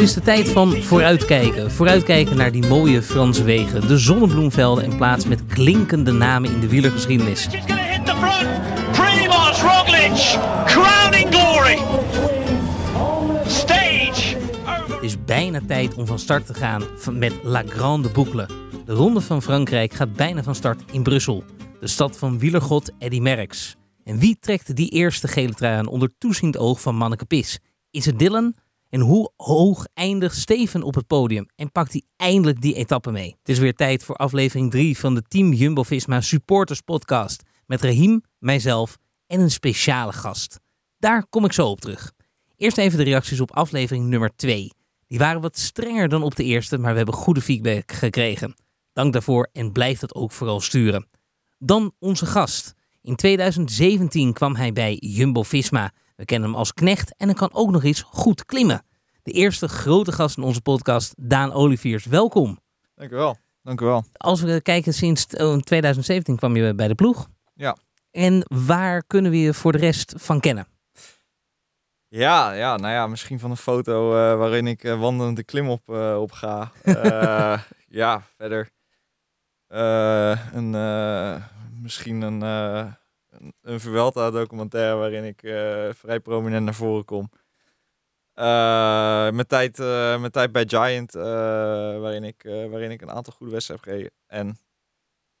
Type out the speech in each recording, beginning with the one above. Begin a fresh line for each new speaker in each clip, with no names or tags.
is de tijd van vooruitkijken. Vooruitkijken naar die mooie Franse wegen, de zonnebloemvelden en plaats met klinkende namen in de wielergeschiedenis.
Primoz Roglic, crowning glory. Stage.
Het is bijna tijd om van start te gaan met La Grande Boucle. De Ronde van Frankrijk gaat bijna van start in Brussel, de stad van wielergod Eddy Merckx. En wie trekt die eerste gele trui aan onder toeziend oog van Manneke Pis? Is het Dylan? En hoe hoog eindigt Steven op het podium? En pakt hij eindelijk die etappe mee? Het is weer tijd voor aflevering 3 van de Team Jumbo-Visma Supporters Podcast. Met Rahim, mijzelf en een speciale gast. Daar kom ik zo op terug. Eerst even de reacties op aflevering nummer 2. Die waren wat strenger dan op de eerste, maar we hebben goede feedback gekregen. Dank daarvoor en blijf dat ook vooral sturen. Dan onze gast. In 2017 kwam hij bij Jumbo-Visma. We kennen hem als knecht en hij kan ook nog eens goed klimmen. De eerste grote gast in onze podcast, Daan Oliviers. Welkom.
Dank u wel. Dank u wel.
Als we kijken sinds eh, 2017 kwam je bij de ploeg.
Ja.
En waar kunnen we je voor de rest van kennen?
Ja, ja, nou ja, misschien van een foto eh, waarin ik eh, wandelend de klim op, eh, op ga. Ja, verder. een, misschien een, een, een Vuelta documentaire waarin ik eh, vrij prominent naar voren kom. Eh, mijn, tijd, eh, mijn tijd bij Giant, waarin, ik, waarin ik een aantal goede wedstrijden heb gereden. En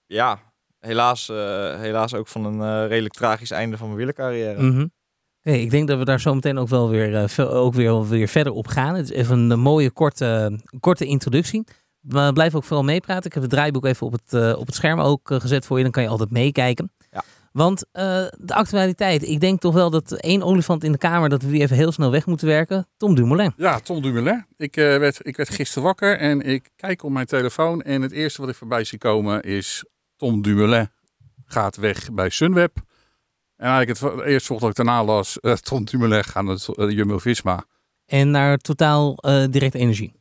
ja, helaas, helaas ook van een redelijk tragisch einde van mijn wielercarrière.
Mhm. Oké, ik denk dat we daar zo meteen ook wel weer, veel- ook weer, weer verder op gaan. Het is even een mooie korte, korte introductie. Maar blijf ook vooral meepraten. Ik heb het draaiboek even op het, op het scherm ook gezet voor je. Dan kan je altijd meekijken. Want eh, de actualiteit. Ik denk toch wel dat één olifant in de kamer... dat we die even heel snel weg moeten werken. Tom Dumoulin.
Ja, Tom Dumoulin. Ik, eh, werd, ik werd gisteren wakker en ik kijk op mijn telefoon. En het eerste wat ik voorbij zie komen is Tom Dumoulin gaat weg bij Sunweb. En eigenlijk het, het eerste volgende dat ik daarna las, eh, Tom Dumoulin gaat naar uh, Jumbo-Visma.
En naar totaal direct energie.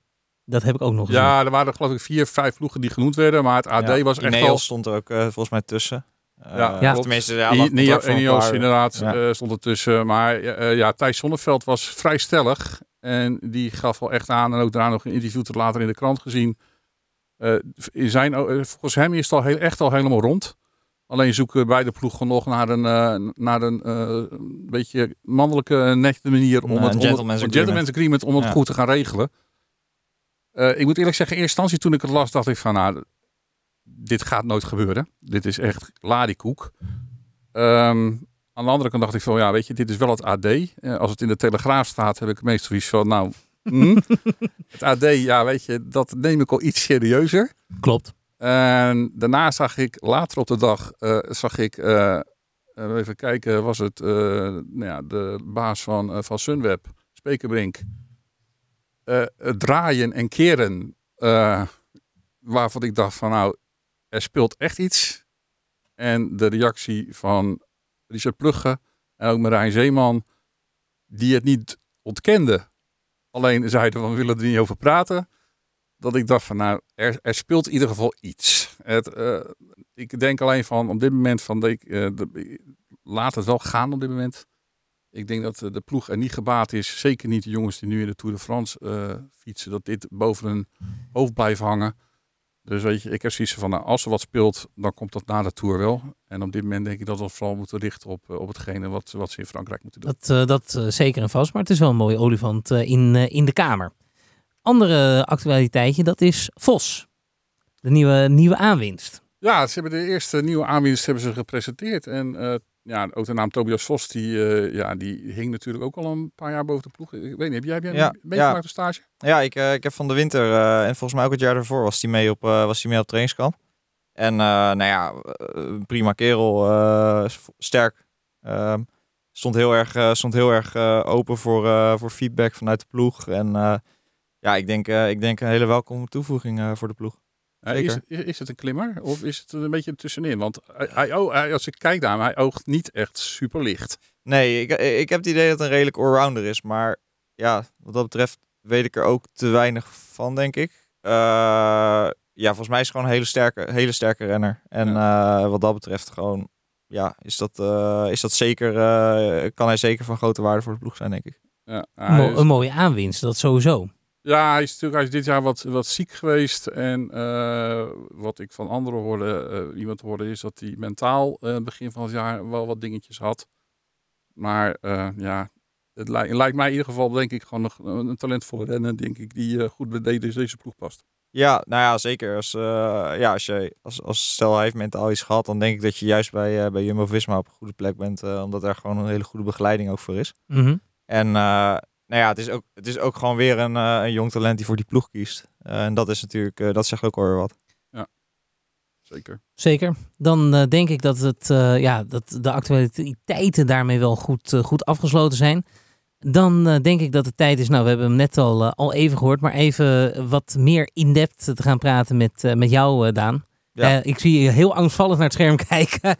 Dat heb ik ook nog gezien.
Ja, er waren geloof ik vier, vijf ploegen die genoemd werden. Maar het AD
Ja,
was echt
Ineos
al...
stond er ook volgens mij tussen. Eh,
Ja,
Ja.
of Tenminste, ja,
I- Ineos
paar-
inderdaad
Ja.
eh, stond ertussen. Maar eh, ja, Thijs Zonneveld was vrij stellig. En die gaf wel echt aan. En ook daarna nog een interview tot later in de krant gezien. Eh, in zijn, eh, volgens hem is het al heel, echt al helemaal rond. Alleen zoeken beide ploegen nog naar een, eh, naar een eh, beetje mannelijke, nette manier om
Een,
het
eh,
om het-
gentleman's agreement.
gentleman's agreement om het
Ja.
goed te gaan regelen. Eh, ik moet eerlijk zeggen, in eerste instantie toen ik het las, dacht ik van nou, dit gaat nooit gebeuren. Dit is echt ladiekoek. Ehm, aan de andere kant dacht ik van ja, weet je, dit is wel het AD. Eh, als het in de Telegraaf staat, heb ik meestal zoiets van nou, hm, het AD, ja, weet je, dat neem ik al iets serieuzer.
Klopt.
En daarna zag ik later op de dag, eh, zag ik, eh, even kijken, was het nou ja, de baas van, van Sunweb, Spekerbrink, het draaien en keren, waarvan ik dacht van nou, er speelt echt iets. En de reactie van Richard Plugge en ook Marijn Zeeman, die het niet ontkende. Alleen zeiden van we willen er niet over praten dat ik dacht van nou, er, er speelt in ieder geval iets. Het, eh, ik denk alleen van op dit moment van de, eh, laat het wel gaan op dit moment. Ik denk dat eh, de ploeg er niet gebaat is, zeker niet de jongens die nu in de Tour de France fietsen, dat dit boven hun hoofd blijft hangen. Dus weet je, ik heb zoiets van, nou, als er wat speelt, dan komt dat na de Tour wel. En op dit moment denk ik dat we ons vooral moeten richten op, eh, op hetgene wat, wat ze in Frankrijk moeten doen.
Dat, eh, dat eh, zeker en vast. Maar het is wel een mooie olifant in, in de kamer. Andere actualiteitje, dat is Vos. De nieuwe, nieuwe aanwinst.
Ja, ze hebben de eerste nieuwe aanwinst hebben ze gepresenteerd. En ja, ook de naam Tobias Vos, die, eh, ja, die hing natuurlijk ook al een paar jaar boven de ploeg. Ik weet niet, heb jij, heb jij
Ja,
een meegemaakt
ja.
op stage?
Ja, ik, eh, ik heb van de winter eh, en volgens mij ook het jaar daarvoor was hij mee op, was hij mee op trainingskamp. En nou ja, prima kerel, sterk. Ehm, stond heel erg, stond heel erg open voor, voor feedback vanuit de ploeg. En ja, ik denk, ik denk een hele welkome toevoeging voor de ploeg.
Eh, is, is, het een klimmer of is het een beetje tussenin? Want hij, hij, oh, als ik kijk naar hem, hij oogt niet echt super licht.
Nee, ik, ik heb het idee dat het een redelijk allrounder is. Maar ja, wat dat betreft weet ik er ook te weinig van, denk ik. Eh, ja, volgens mij is het gewoon een hele sterke, hele sterke renner. En eh, wat dat betreft gewoon, ja, is dat, eh, is dat zeker, eh, kan hij zeker van grote waarde voor de ploeg zijn, denk ik.
Ja,
Mo-
hij is-
Een mooie aanwinst, dat sowieso.
Ja, hij is natuurlijk hij is dit jaar wat, wat ziek geweest. En eh, wat ik van anderen hoorde, eh, iemand hoorde, is dat hij mentaal eh, begin van het jaar wel wat dingetjes had. Maar eh, ja, het lijkt, lijkt mij in ieder geval, denk ik, gewoon nog een, een talentvolle renner, denk ik, die eh, goed bij deze, deze ploeg past.
Ja, nou ja, zeker. Als, eh, ja, als, je, als, als stel hij heeft mentaal iets gehad, dan denk ik dat je juist bij, eh, bij Jumbo-Visma op een goede plek bent. eh, omdat er gewoon een hele goede begeleiding ook voor is.
Mhm.
En eh, nou ja, het is, ook, het is ook gewoon weer een, eh, een jong talent die voor die ploeg kiest. Eh, en dat is natuurlijk, eh, dat zegt ook alweer wat.
Zeker.
Zeker. Dan denk ik dat, het, eh, ja, dat de actualiteiten daarmee wel goed, goed afgesloten zijn. Dan denk ik dat het tijd is, nou we hebben hem net al, al even gehoord, maar even wat meer in-depth te gaan praten met, eh, met jou eh, Daan.
Ja.
Eh, ik zie je heel angstvallig naar het scherm kijken.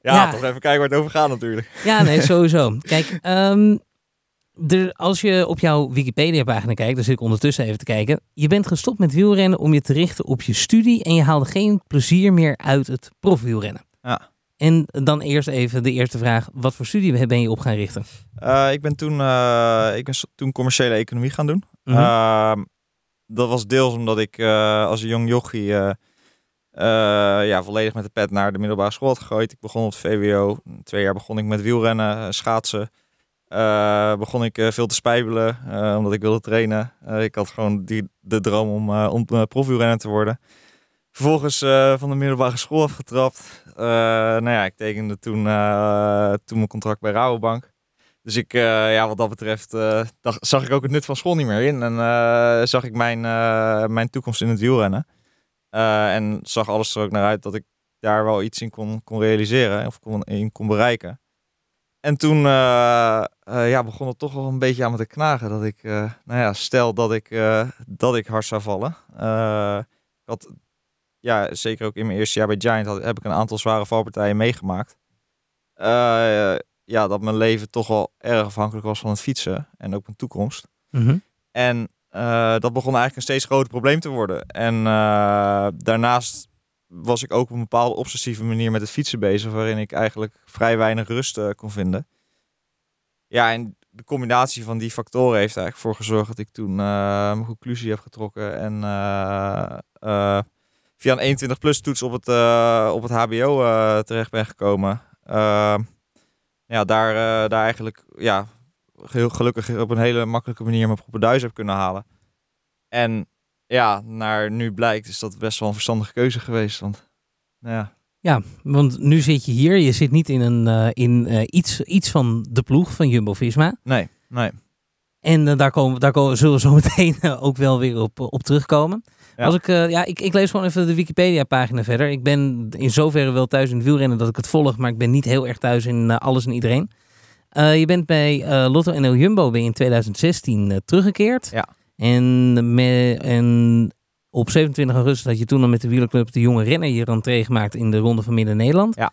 Ja,
Ja.
toch even kijken waar het over gaat natuurlijk.
Ja, nee, sowieso. Kijk, ehm, er, als je op jouw Wikipedia-pagina kijkt, dan zit ik ondertussen even te kijken. Je bent gestopt met wielrennen om je te richten op je studie en je haalde geen plezier meer uit het profwielrennen.
Ja.
En dan eerst even de eerste vraag. Wat voor studie ben je op gaan richten?
Eh, ik ben toen, eh, ik ben toen commerciële economie gaan doen.
Mhm.
Ehm, dat was deels omdat ik eh, als een jong jochie ja, volledig met de pet naar de middelbare school had gegooid. Ik begon op het VWO. Twee jaar begon ik met wielrennen, schaatsen. Eh, begon ik eh, veel te spijbelen, eh, omdat ik wilde trainen. Ik had gewoon die, de droom om, om profwielrenner te worden. Vervolgens van de middelbare school afgetrapt. Nou ja, ik tekende toen, toen mijn contract bij Rabobank. Dus ik, ja, wat dat betreft, dacht, zag ik ook het nut van school niet meer in. En zag ik mijn, mijn toekomst in het wielrennen. En zag alles er ook naar uit dat ik daar wel iets in kon, kon realiseren. Of kon, in kon bereiken. En toen eh, eh, ja, begon het toch wel een beetje aan me te knagen. Dat ik, eh, nou ja, stel dat ik, dat ik hard zou vallen. Ik had, ja, zeker ook in mijn eerste jaar bij Giant had, heb ik een aantal zware valpartijen meegemaakt. Ja, dat mijn leven toch wel erg afhankelijk was van het fietsen. En ook mijn toekomst.
Mhm.
En dat begon eigenlijk een steeds groter probleem te worden. En daarnaast was ik ook op een bepaalde obsessieve manier met het fietsen bezig, waarin ik eigenlijk vrij weinig rust eh, kon vinden. Ja, en de combinatie van die factoren heeft eigenlijk voor gezorgd dat ik toen eh, mijn conclusie heb getrokken en eh, via een 21 plus toets op het, op het HBO terecht ben gekomen. Eh, ja, daar, daar eigenlijk ja, heel gelukkig op een hele makkelijke manier mijn propenduis heb kunnen halen. En ja, naar nu blijkt is dat best wel een verstandige keuze geweest. Want nou ja,
Ja, want nu zit je hier. Je zit niet in, een, eh, in eh, iets, iets van de ploeg van Jumbo-Visma.
nee, nee.
En eh, daar, komen, daar komen, zullen we zo meteen ook wel weer op, op terugkomen.
Ja.
Als ik, ja, ik, ik lees gewoon even de Wikipedia-pagina verder. Ik ben in zoverre wel thuis in het wielrennen dat ik het volg, maar ik ben niet heel erg thuis in alles en iedereen. Je bent bij Lotto NL Jumbo ben je in 2016 eh, teruggekeerd.
Ja.
En, me, en op 27 augustus had je toen al met de wielerclub de jonge renner je rentree gemaakt in de Ronde van Midden-Nederland.
Ja.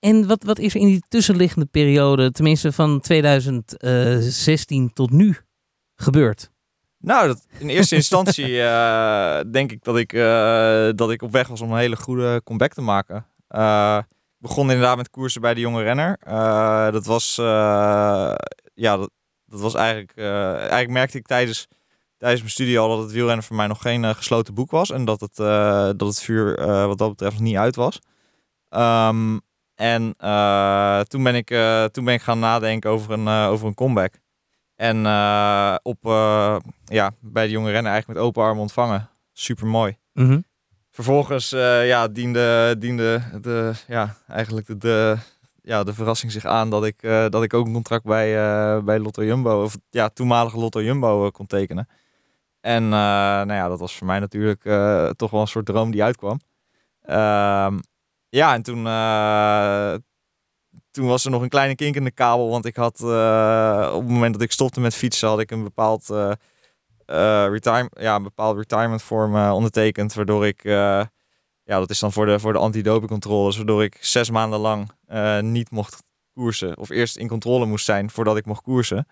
En wat, wat is er in die tussenliggende periode, tenminste van 2016 tot nu, gebeurd?
Nou, dat, in eerste instantie eh, denk ik dat ik, eh, dat ik op weg was om een hele goede comeback te maken. Eh, ik begon inderdaad met koersen bij de jonge renner. Eh, dat was, eh, ja, dat, dat was eigenlijk, eh, eigenlijk merkte ik tijdens, tijdens mijn studie al dat het wielrennen voor mij nog geen eh, gesloten boek was. En dat het, eh, dat het vuur eh, wat dat betreft nog niet uit was. Ehm, en toen, ben ik, toen ben ik gaan nadenken over een, over een comeback. En op, ja, bij de jonge renner eigenlijk met open armen ontvangen. Super mooi.
Mhm.
Vervolgens ja, diende, diende de, ja, eigenlijk de, de, ja, de verrassing zich aan dat ik, dat ik ook een contract bij, bij Lotto Jumbo, of ja, toenmalige Lotto Jumbo kon tekenen. En eh, nou ja, dat was voor mij natuurlijk eh, toch wel een soort droom die uitkwam. Ehm, ja, en toen, eh, toen was er nog een kleine kink in de kabel, want ik had op het moment dat ik stopte met fietsen, had ik een bepaald retire ja, een bepaald retirement vorm eh, ondertekend, waardoor ik, ja, dat is dan voor de, voor de antidopingcontroles, waardoor ik zes maanden lang niet mocht koersen, of eerst in controle moest zijn voordat ik mocht koersen.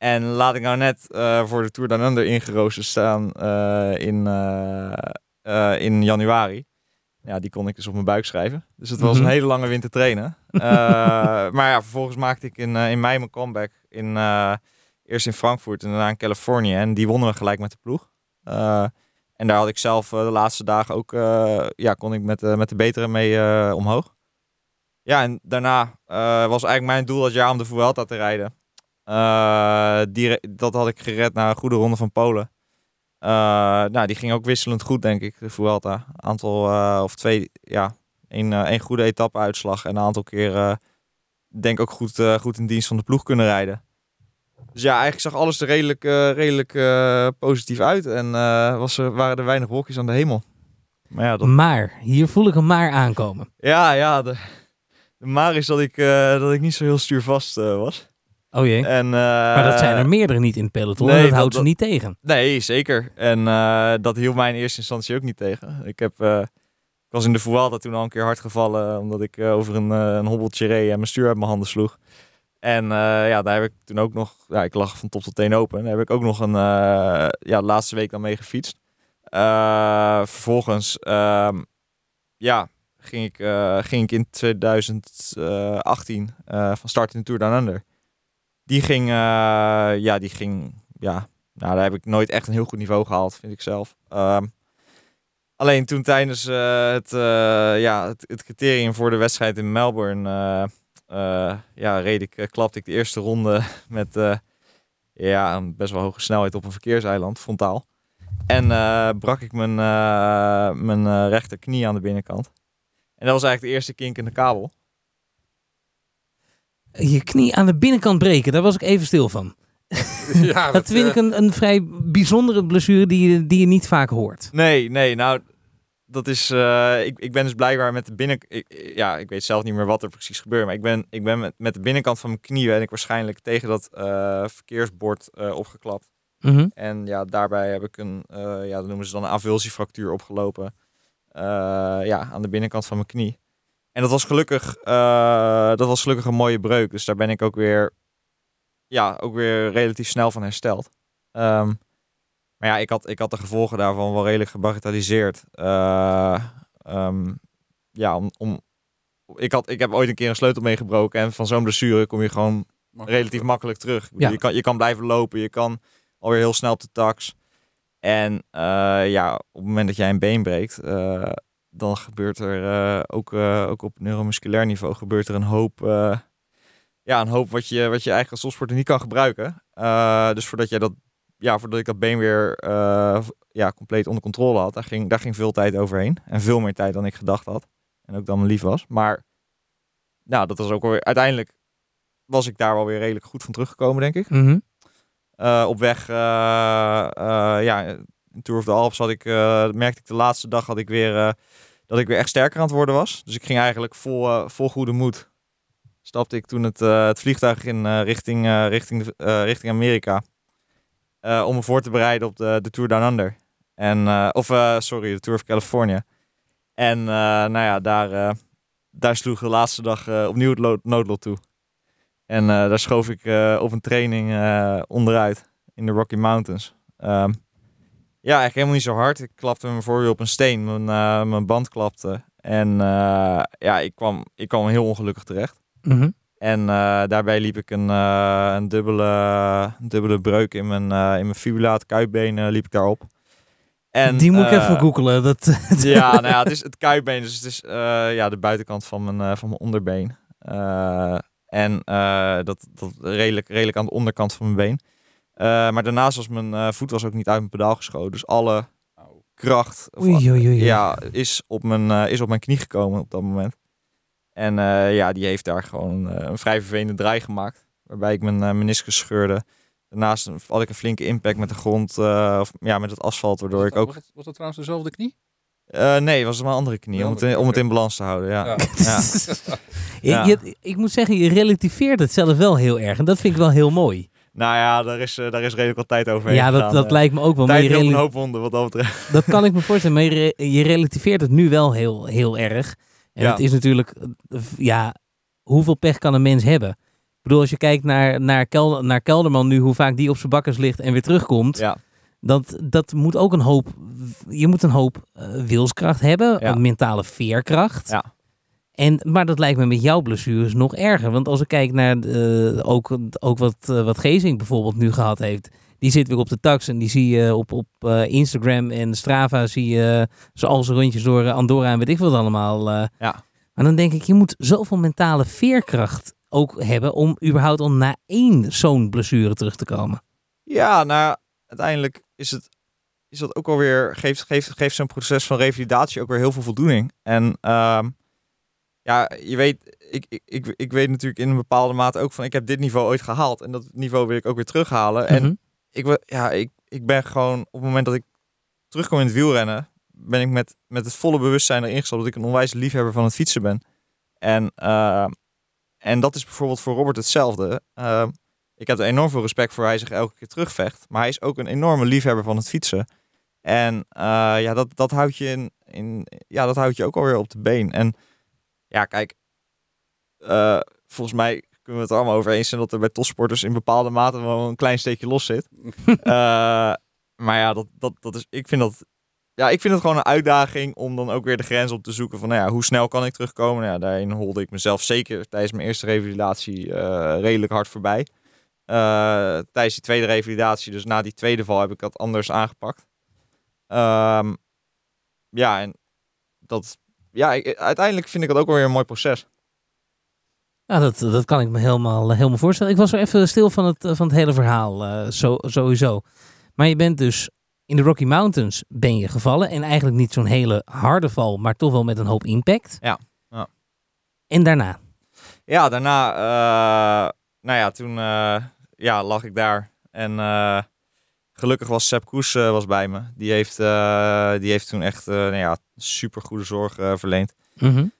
En laat ik nou net eh, voor de Tour Down Under ingeroosterd staan eh, in, eh, in januari. Ja, die kon ik dus op mijn buik schrijven. Dus het was
Mhm.
een hele lange winter trainen. Maar ja, vervolgens maakte ik in, in mei mijn comeback in, Eerst in Frankfurt en daarna in Californië. En die wonnen we gelijk met de ploeg. En daar had ik zelf de laatste dagen ook, ja, kon ik met, met de betere mee omhoog. Ja, en daarna was eigenlijk mijn doel dat jaar om de Vuelta te rijden. Die, dat had ik gered na een goede ronde van Polen. nou, die ging ook wisselend goed, denk ik, de Vuelta. Aantal, of twee, ja, één, één goede etappe-uitslag en een aantal keer, denk ook goed, goed in dienst van de ploeg kunnen rijden. Dus ja, eigenlijk zag alles er redelijk, redelijk positief uit. En was er, waren er weinig wolkjes aan de hemel.
Maar, ja, dat... maar, hier voel ik een maar aankomen.
Ja, ja. De, de maar is dat ik, dat ik niet zo heel stuurvast was.
Oh jee. En, maar dat zijn er meerdere niet in het peloton. Nee, dat, houdt ze niet tegen.
Nee, zeker. En dat hield mij in eerste instantie ook niet tegen. Ik heb... ik was in de Vuelta toen al een keer hard gevallen omdat ik over een, een hobbeltje reed en mijn stuur uit mijn handen sloeg. En ja, daar heb ik toen ook nog, ja, ik lag van top tot teen open. Daar heb ik ook nog een, ja, laatste week dan mee gefietst. Vervolgens, ehm, ja, ging ik, ging ik in 2018 van start in de Tour Down Under. Die ging, ja, die ging, ja, nou, daar heb ik nooit echt een heel goed niveau gehaald, vind ik zelf. Um, alleen toen tijdens het, ja, het, criterium voor de wedstrijd in Melbourne uh, ja, reed ik, uh, klapte ik de eerste ronde met uh, ja, een best wel hoge snelheid op een verkeerseiland, frontaal. En brak ik mijn, mijn rechterknie aan de binnenkant. En dat was eigenlijk de eerste kink in de kabel.
Je knie aan de binnenkant breken, daar was ik even stil van. Ja, dat, vind ik een, een vrij bijzondere blessure die je, die je niet vaak hoort.
Nee, nee, nou dat is, uh, ik, ik ben dus blijkbaar met de binnen, ik, ja, ik weet zelf niet meer wat er precies gebeurt, maar ik ben, ik ben met, met de binnenkant van mijn knie ben ik waarschijnlijk tegen dat uh, verkeersbord uh, opgeklapt. Mm -hmm. En ja, daarbij heb ik een, ja, dat noemen ze dan een avulsiefractuur opgelopen, ja, aan de binnenkant van mijn knie. En dat was gelukkig, dat was gelukkig een mooie breuk, dus daar ben ik ook weer, ja, ook weer relatief snel van hersteld. Um, maar ja, ik had, ik had de gevolgen daarvan wel redelijk gebagatelliseerd. Uh, um, ja, om, om, ik, had, ik heb ooit een keer een sleutel meegebroken. En van zo'n blessure kom je gewoon relatief makkelijk terug. Ja. Je, kan, je kan blijven lopen. Je kan alweer heel snel op de tax. En uh, ja, op het moment dat jij een been breekt, uh, dan gebeurt er ook, ook op neuromusculair niveau gebeurt er een hoop, ja, een hoop wat je, wat je eigenlijk als topsporter niet kan gebruiken. dus voordat jij dat ja, voordat ik dat been weer ja, compleet onder controle had, daar ging, daar ging veel tijd overheen. En veel meer tijd dan ik gedacht had. En ook dan mijn lief was. Maar nou, dat was ook weer, uiteindelijk was ik daar wel weer redelijk goed van teruggekomen, denk ik.
Mm
uh, op weg, ja, in Tour of the Alps had ik, merkte ik de laatste dag had ik weer, dat ik weer echt sterker aan het worden was. Dus ik ging eigenlijk vol, vol goede moed. Stapte ik toen het, het vliegtuig in richting, richting, richting Amerika. Om me voor te bereiden op de, de Tour Down Under. En, of sorry, de Tour of California. En nou ja, daar, daar sloeg de laatste dag opnieuw het noodlot toe. En daar schoof ik op een training onderuit in de Rocky Mountains. Um, ja, eigenlijk helemaal niet zo hard. Ik klapte mijn voorwiel op een steen. Mijn, mijn band klapte. En ja, ik kwam, ik kwam heel ongelukkig terecht.
Mm
en uh, daarbij liep ik een, een, dubbele, een dubbele breuk in mijn, in mijn fibulaat kuitbeen liep ik daarop.
En, Die moet ik even googelen. Dat...
ja, nou ja, het is het kuitbeen, dus het is ja, de buitenkant van mijn, van mijn onderbeen. en dat, dat redelijk, redelijk aan de onderkant van mijn been. Maar daarnaast was mijn voet was ook niet uit mijn pedaal geschoten. Dus alle kracht
of, oei, oei, oei.
Ja, is, op mijn, is op mijn knie gekomen op dat moment. En uh, ja, die heeft daar gewoon uh, een vrij vervelende draai gemaakt. Waarbij ik mijn uh, meniscus scheurde. Daarnaast had ik een flinke impact met de grond, of ja, met het asfalt, waardoor ik ook... Was,
het, was dat trouwens dezelfde knie?
nee, het was een andere knie, om, het, om het in balans te houden, ja. ja.
ja. Je, ik moet zeggen, je relativeert het zelf wel heel erg. En dat vind ik wel heel mooi.
Nou ja, daar is, daar is redelijk wat tijd overheen
Ja, dat, dat lijkt me ook wel.
Tijd een hoop wonden, wat dat betreft.
Dat kan ik me voorstellen, maar je, je relativeert het nu wel heel, heel erg. En ja. het is natuurlijk, ja, hoeveel pech kan een mens hebben? Ik bedoel, als je kijkt naar, naar, Kel, naar Kelderman nu, hoe vaak die op zijn bakkers ligt en weer terugkomt.
Ja.
Dat, dat moet ook een hoop, je moet een hoop uh, wilskracht hebben, een mentale veerkracht.
Ja.
En, maar dat lijkt me met jouw blessures nog erger. Want als ik kijk naar eh, ook, ook wat, uh, wat Gezing bijvoorbeeld nu gehad heeft. Die zit weer op de tax en die zie je op, op uh, Instagram en Strava zie je zoals rondjes door Andorra en weet ik wat allemaal.
ja.
Maar dan denk ik, je moet zoveel mentale veerkracht ook hebben om überhaupt al na één zo'n blessure terug te komen.
Ja, nou uiteindelijk is het is dat ook alweer geeft, geeft, geeft zo'n proces van revalidatie ook weer heel veel voldoening. En uh, ja, je weet, ik, ik, ik, ik weet natuurlijk in een bepaalde mate ook van ik heb dit niveau ooit gehaald. En dat niveau wil ik ook weer terughalen. En
Mhm.
ik, ja, ik, ik ben gewoon op het moment dat ik terugkom in het wielrennen, ben ik met, met het volle bewustzijn erin gestapt dat ik een onwijs liefhebber van het fietsen ben. En, uh, en dat is bijvoorbeeld voor Robert hetzelfde. Uh, ik heb er enorm veel respect voor hij zich elke keer terugvecht. Maar hij is ook een enorme liefhebber van het fietsen. En uh, ja, dat, dat, houdt je in, in, ja, dat houdt je ook alweer op de been. En ja, kijk, uh, volgens mij kunnen we het allemaal over eens zijn dat er bij topsporters in bepaalde mate wel een klein steekje los zit. uh, maar ja, dat, dat, dat is, ik vind dat, ja, ik vind het gewoon een uitdaging om dan ook weer de grens op te zoeken van, nou ja, hoe snel kan ik terugkomen? Nou ja, daarin holde ik mezelf zeker tijdens mijn eerste revalidatie uh, redelijk hard voorbij. Tijdens die tweede revalidatie, dus na die tweede val, heb ik dat anders aangepakt. Um, ja, en dat, ja, ik, uiteindelijk vind ik dat ook wel weer een mooi proces.
Ja, dat, dat kan ik me helemaal, helemaal voorstellen. Ik was er even stil van het, van het hele verhaal, uh, zo, sowieso. Maar je bent dus in de Rocky Mountains ben je gevallen. En eigenlijk niet zo'n hele harde val, maar toch wel met een hoop impact.
Ja. ja.
En daarna?
Ja, daarna, uh, nou ja, toen uh, ja, lag ik daar. En gelukkig was Sepp Koes was bij me. Die heeft, die heeft toen echt nou ja, super goede zorg verleend.
Mm -hmm.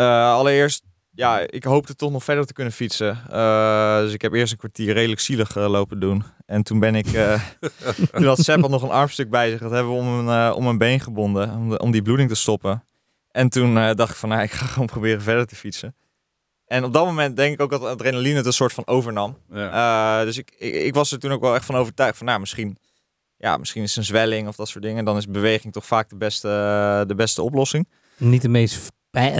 allereerst ja, ik hoopte toch nog verder te kunnen fietsen. Uh, dus ik heb eerst een kwartier redelijk zielig uh, lopen doen. En toen ben ik... Uh, toen had Sepp al nog een armstuk bij zich. Dat hebben we om een, om een been gebonden. Om, de, om die bloeding te stoppen. En toen dacht ik van, nou, ik ga gewoon proberen verder te fietsen. En op dat moment denk ik ook dat adrenaline het een soort van overnam.
Ja.
dus ik, ik, ik, was er toen ook wel echt van overtuigd van, nou, misschien... Ja, misschien is een zwelling of dat soort dingen. Dan is beweging toch vaak de beste, de beste oplossing.
Niet de meest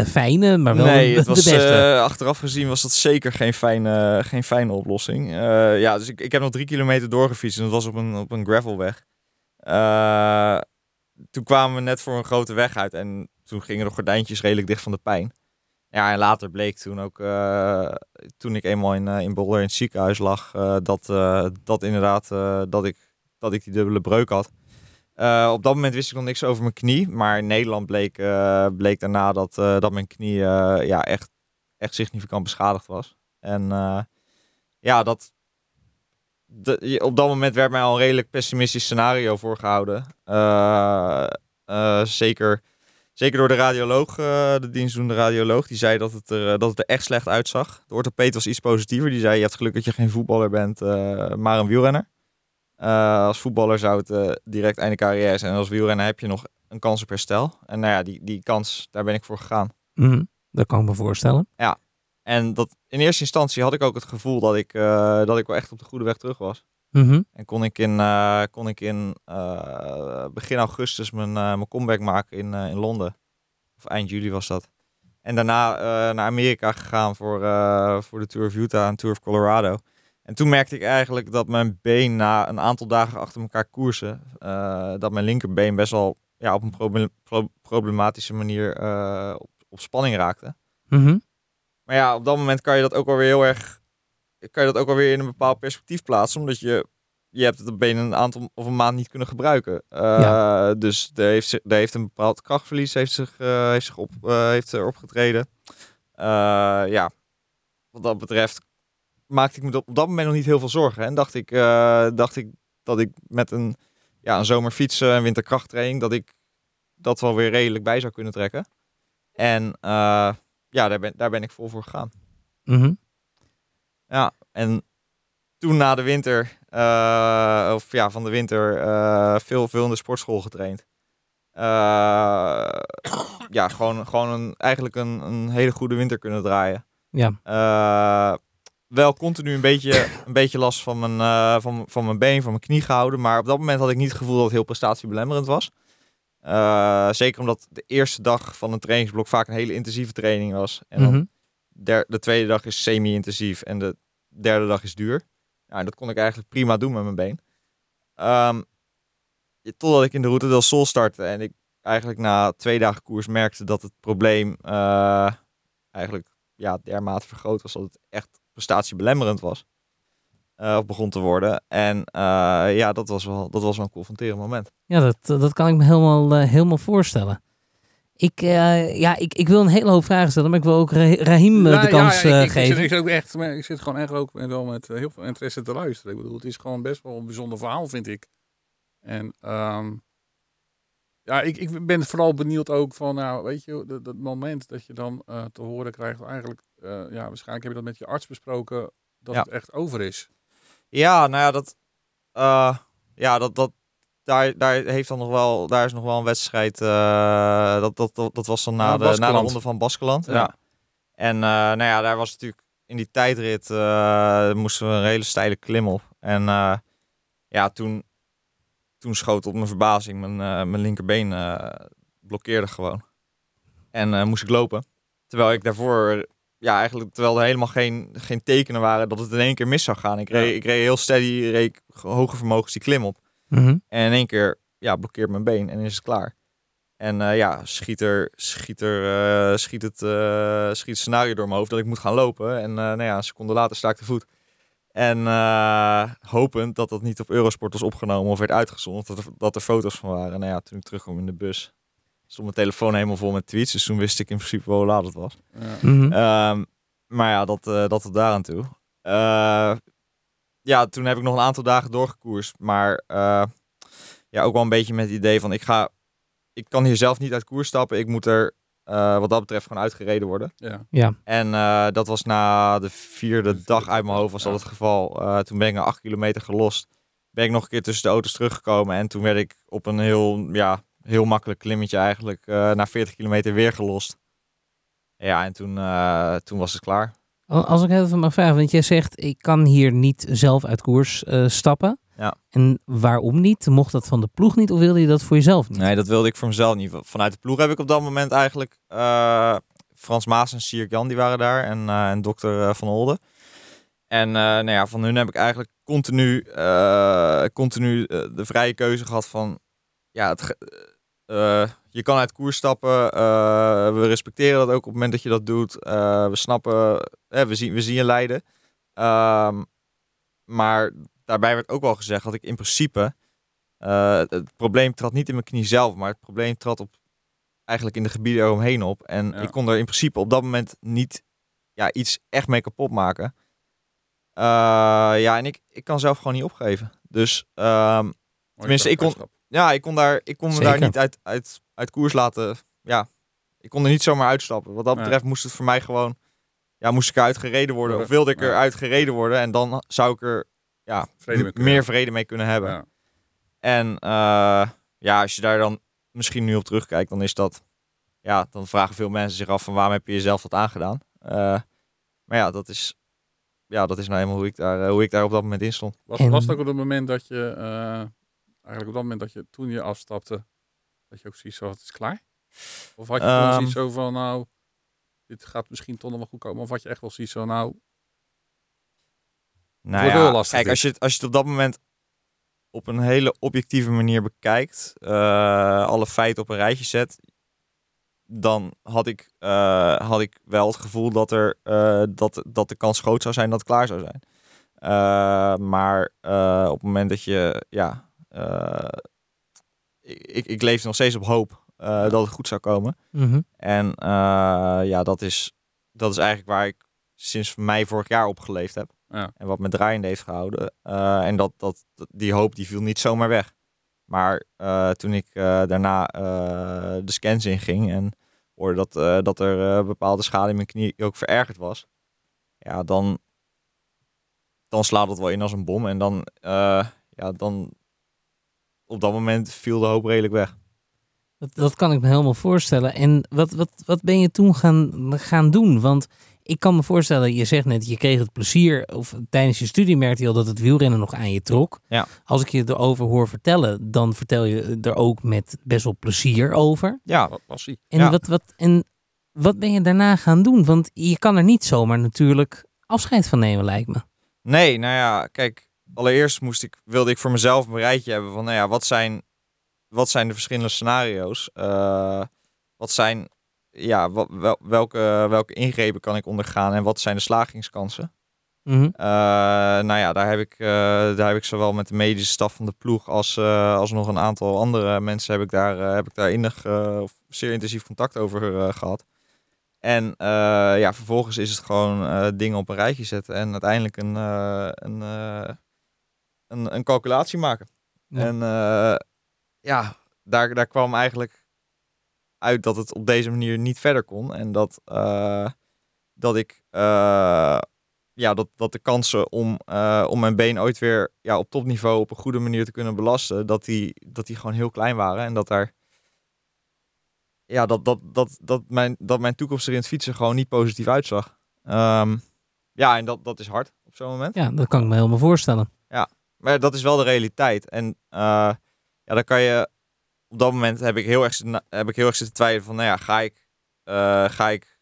fijne, maar wel
nee,
de,
het was,
de beste.
Uh, achteraf gezien was dat zeker geen fijne, geen fijne oplossing. Uh, ja, dus ik, ik heb nog drie kilometer doorgefietst en dat was op een, op een gravelweg. Uh, toen kwamen we net voor een grote weg uit en toen gingen de gordijntjes redelijk dicht van de pijn. Ja, en later bleek toen ook, toen ik eenmaal in, in Boulder in het ziekenhuis lag, dat, dat inderdaad, dat, ik, dat ik die dubbele breuk had. Uh, op dat moment wist ik nog niks over mijn knie. Maar in Nederland bleek, uh, bleek daarna dat, uh, dat mijn knie ja, echt, echt significant beschadigd was. En ja, dat, de, op dat moment werd mij al een redelijk pessimistisch scenario voorgehouden. zeker, zeker door de radioloog, de dienstdoende radioloog. Die zei dat het, er, dat het er echt slecht uitzag. De orthopeet was iets positiever. Die zei, je hebt geluk dat je geen voetballer bent, maar een wielrenner. Uh, als voetballer zou het uh, direct einde carrière zijn. En als wielrenner heb je nog een kans op herstel. En nou ja, die, die kans, daar ben ik voor gegaan.
Mm -hmm. Dat kan ik me voorstellen.
Ja, en dat, in eerste instantie had ik ook het gevoel dat ik, uh, dat ik wel echt op de goede weg terug was.
Mm -hmm.
En kon ik in, kon ik in begin augustus mijn, mijn comeback maken in, in Londen. Of eind juli was dat. En daarna naar Amerika gegaan voor, voor de Tour of Utah en Tour of Colorado. En toen merkte ik eigenlijk dat mijn been na een aantal dagen achter elkaar koersen, uh, dat mijn linkerbeen best wel ja, op een proble pro problematische manier uh, op, op, spanning raakte.
Mm -hmm.
Maar ja, op dat moment kan je dat ook alweer heel erg, kan je dat ook alweer in een bepaald perspectief plaatsen, omdat je, je hebt het been een aantal of een maand niet kunnen gebruiken. Uh, ja. Dus er heeft, er heeft een bepaald krachtverlies heeft zich, heeft zich op, heeft opgetreden. ja, wat dat betreft maakte ik me op dat moment nog niet heel veel zorgen. En dacht ik, uh, dacht ik dat ik met een, ja, een zomerfietsen en winterkrachttraining, dat ik dat wel weer redelijk bij zou kunnen trekken. En uh, ja, daar ben, daar ben ik vol voor gegaan.
Mm -hmm.
Ja, en toen na de winter, uh, of ja, van de winter, veel, veel in de sportschool getraind. ja, gewoon, gewoon een, eigenlijk een, een hele goede winter kunnen draaien.
Ja
wel continu een beetje, een beetje last van mijn, uh, van, van mijn been, van mijn knie gehouden. Maar op dat moment had ik niet het gevoel dat het heel prestatiebelemmerend was. Uh, Eh, zeker omdat de eerste dag van een trainingsblok vaak een hele intensieve training was. En dan
Mhm.
der- de tweede dag is semi-intensief en de derde dag is duur. En dat kon ik eigenlijk prima doen met mijn been. Ehm, totdat ik in de Route del Sol startte en ik eigenlijk na twee dagen koers merkte dat het probleem eh, eigenlijk ja, dermate vergroot was dat het echt prestatiebelemmerend was. Eh, of begon te worden. En eh, ja, dat was, wel, dat was wel een confronterend moment.
Ja, dat, dat kan ik me helemaal, eh, helemaal voorstellen. Ik, eh, ja, ik, ik wil een hele hoop vragen stellen, maar ik wil ook Ra- Rahim
Ja,
de
ja,
kans
ja,
eh,
ik, ik,
geven.
zit, ik, zit ook echt, ik zit gewoon echt ook met, wel met heel veel interesse te luisteren. Ik bedoel, het is gewoon best wel een bijzonder verhaal, vind ik. En ehm, ja, ik, ik ben vooral benieuwd ook van, nou, weet je, dat, dat moment dat je dan eh, te horen krijgt, eigenlijk, eh, ja, waarschijnlijk heb je dat met je arts besproken, dat
Ja.
het echt over is.
Ja, nou ja, dat, eh, ja, dat, dat, daar, daar heeft dan nog wel, daar is nog wel een wedstrijd. eh, dat, dat, dat, dat was dan na, de, na de ronde van Baskeland. Ja.
Ja.
En nou ja, daar was natuurlijk in die tijdrit moesten we een hele steile klim op. En ja, toen, toen schoot op mijn verbazing mijn, mijn linkerbeen blokkeerde gewoon. En moest ik lopen. Terwijl ik daarvoor ja, eigenlijk terwijl er helemaal geen, geen tekenen waren dat het in één keer mis zou gaan. Ik reed,
Ja.
ik reed heel steady, reed hoge vermogens die klim op.
Mhm.
En in één keer ja, blokkeert mijn been en is het klaar. En eh, ja, schiet, er, schiet, er, eh, schiet, het, eh, schiet het scenario door mijn hoofd dat ik moet gaan lopen. En nou ja, een seconde later sta ik te voet. En hopend dat dat niet op Eurosport was opgenomen of werd uitgezonden. Dat er, dat er foto's van waren. Nou ja, toen ik terugkwam in de bus, stond mijn telefoon helemaal vol met tweets. Dus toen wist ik in principe wel hoe laat het was.
Ja.
Mhm.
Ehm, maar ja, dat, eh dat tot daaraan toe. Eh, ja, toen heb ik nog een aantal dagen doorgekoerst. Maar eh, ja, ook wel een beetje met het idee van ik ga... Ik kan hier zelf niet uit koers stappen. Ik moet er eh, wat dat betreft gewoon uitgereden worden.
Ja.
Ja.
En eh, dat was na de vierde
De
dag uit mijn hoofd was dat
ja.
het geval. Eh, toen ben ik acht kilometer gelost. Ben ik nog een keer tussen de auto's teruggekomen. En toen werd ik op een heel, ja, heel makkelijk klimmetje eigenlijk eh, na 40 kilometer weer gelost. Ja, en toen, eh, toen was het klaar.
Als ik even mag vragen, want jij zegt ik kan hier niet zelf uit koers eh, stappen.
Ja.
En waarom niet? Mocht dat van de ploeg niet of wilde je dat voor jezelf niet?
Nee, dat wilde ik voor mezelf niet. Vanuit de ploeg heb ik op dat moment eigenlijk... Frans Maas en Sierk Jan, die waren daar. En, en dokter Van Olde. En nou ja, van hun heb ik eigenlijk continu, continu de vrije keuze gehad van... Ja, het, ge- eh, je kan uit koers stappen. eh, we respecteren dat ook op het moment dat je dat doet. Eh, we snappen, eh, we, zien, we zien je lijden. Ehm, maar daarbij werd ook wel gezegd dat ik in principe... eh, het, probleem trad niet in mijn knie zelf, maar het probleem trad op, eigenlijk in de gebieden eromheen op. En
Ja.
ik kon er in principe op dat moment niet ja, iets echt mee kapot maken. Eh, ja, en ik, ik kan zelf gewoon niet opgeven. Dus ehm, Tenminste, ik kon-. Ja, ik kon, daar, ik kon me
Zeker.
daar niet uit, uit, uit koers laten. Ja, ik kon er niet zomaar uitstappen. Wat dat
Ja.
betreft moest het voor mij gewoon... Ja, moest ik eruit gereden worden. Of wilde ik eruit gereden worden. En dan zou ik er ja,
Vrede
meer vrede mee kunnen hebben.
Ja.
En eh, ja, als je daar dan misschien nu op terugkijkt, dan is dat... Ja, dan vragen veel mensen zich af van waarom heb je jezelf dat aangedaan? Eh, maar ja, dat is, ja, dat is nou helemaal hoe ik, daar, eh, hoe ik daar op dat moment in stond.
Was, was het ook op het moment dat je, eh, eigenlijk op dat moment dat je toen je afstapte, dat je ook zoiets had, het is klaar? Of had je
Ehm.
zoiets zo van, nou, dit gaat misschien toch nog wel goed komen? Of had je echt wel zoiets van, nou,
Nou ja,
lastig
kijk,
dit.
als je, het, als je het op dat moment op een hele objectieve manier bekijkt, eh, alle feiten op een rijtje zet, dan had ik, eh, had ik wel het gevoel dat, er, eh, dat, dat de kans groot zou zijn dat het klaar zou zijn. Maar op het moment dat je, ja, ik, ik, ik leefde nog steeds op hoop eh, dat het goed zou komen.
Mhm.
En eh, ja, dat is, dat is eigenlijk waar ik sinds mei vorig jaar op geleefd heb.
Ja.
En wat me draaiende heeft gehouden. Eh, en dat, dat, dat- die hoop die viel niet zomaar weg. Maar eh, toen ik eh, daarna eh, de scans inging en hoorde dat, eh, dat er eh, bepaalde schade in mijn knie ook verergerd was. Ja, dan, dan slaat het wel in als een bom. En dan, eh, ja, dan op dat moment viel de hoop redelijk weg.
Dat, dat kan ik me helemaal voorstellen. En wat, wat, wat ben je toen gaan, gaan doen? Want ik kan me voorstellen, je zegt net, je kreeg het plezier, of tijdens je studie merkte je al dat het wielrennen nog aan je trok.
Ja.
Als ik je erover hoor vertellen, dan vertel je er ook met best wel plezier over.
Ja,
Wat was hij?
En,
Ja.
wat, wat, en wat ben je daarna gaan doen? Want je kan er niet zomaar natuurlijk afscheid van nemen, lijkt me.
Nee, nou ja, kijk, allereerst moest ik, wilde ik voor mezelf een rijtje hebben van, nou ja, wat zijn, wat zijn de verschillende scenario's? Eh, wat zijn, ja, wat, wel- welke, welke ingrepen kan ik ondergaan en wat zijn de slagingskansen?
Mhm.
Eh, nou ja, daar heb, ik, eh, daar heb ik zowel met de medische staf van de ploeg als, als nog een aantal andere mensen heb ik daar, heb ik daar innig, of zeer intensief contact over eh, gehad. En ja, vervolgens is het gewoon dingen op een rijtje zetten en uiteindelijk een, een, een, een calculatie maken.
Ja.
En eh, ja, daar, daar kwam eigenlijk uit dat het op deze manier niet verder kon. En dat, eh, dat ik eh, ja, dat, dat de kansen om, om mijn been ooit weer ja, op topniveau op een goede manier te kunnen belasten, dat die, dat die gewoon heel klein waren. En dat daar ja, dat, dat, dat, dat, mijn, dat mijn toekomst er in het fietsen gewoon niet positief uitzag. Ehm, ja, en dat, dat is hard op zo'n moment.
Ja, dat kan ik me helemaal voorstellen.
Maar dat is wel de realiteit. En eh, ja, dan kan je. Op dat moment heb ik heel erg, heb ik heel erg zitten twijfelen van, nou ja, ga ik, eh, ga ik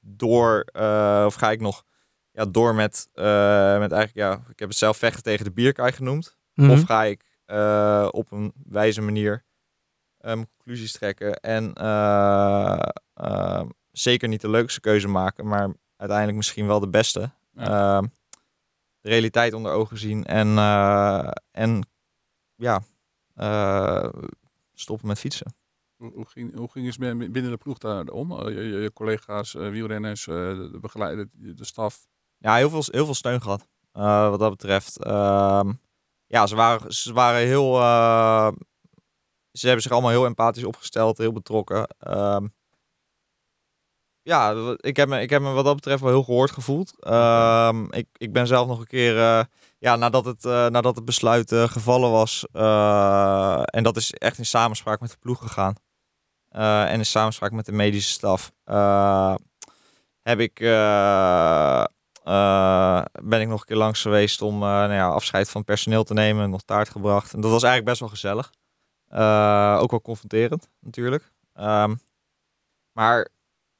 door eh, of ga ik nog ja, door met, met eigenlijk, ja, ik heb het zelf vechten tegen de bierkaai genoemd.
Mhm.
Of ga ik op een wijze manier mijn conclusies trekken en zeker niet de leukste keuze maken, maar uiteindelijk misschien wel de beste.
Ja.
Ehm, de realiteit onder ogen zien en, eh, en ja, eh, stoppen met fietsen.
Hoe, ging, hoe ging het binnen de ploeg daar om? Eh, Je, je, je collega's, wielrenners, de begeleider, de, staf.
Ja, heel veel, heel veel steun gehad. eh, wat dat betreft. Ehm, ja, ze waren, ze waren heel. ze hebben zich allemaal heel empathisch opgesteld, heel betrokken. Ja, ik heb, me, ik heb me wat dat betreft wel heel gehoord gevoeld. Ehm, ik, ik ben zelf nog een keer, eh, ja, nadat het, eh, nadat het besluit eh, gevallen was, en dat is echt in samenspraak met de ploeg gegaan. en in samenspraak met de medische staf. heb ik, ben ik nog een keer langs geweest om nou ja, afscheid van personeel te nemen. Nog taart gebracht. En dat was eigenlijk best wel gezellig. Ook wel confronterend natuurlijk. Ehm, maar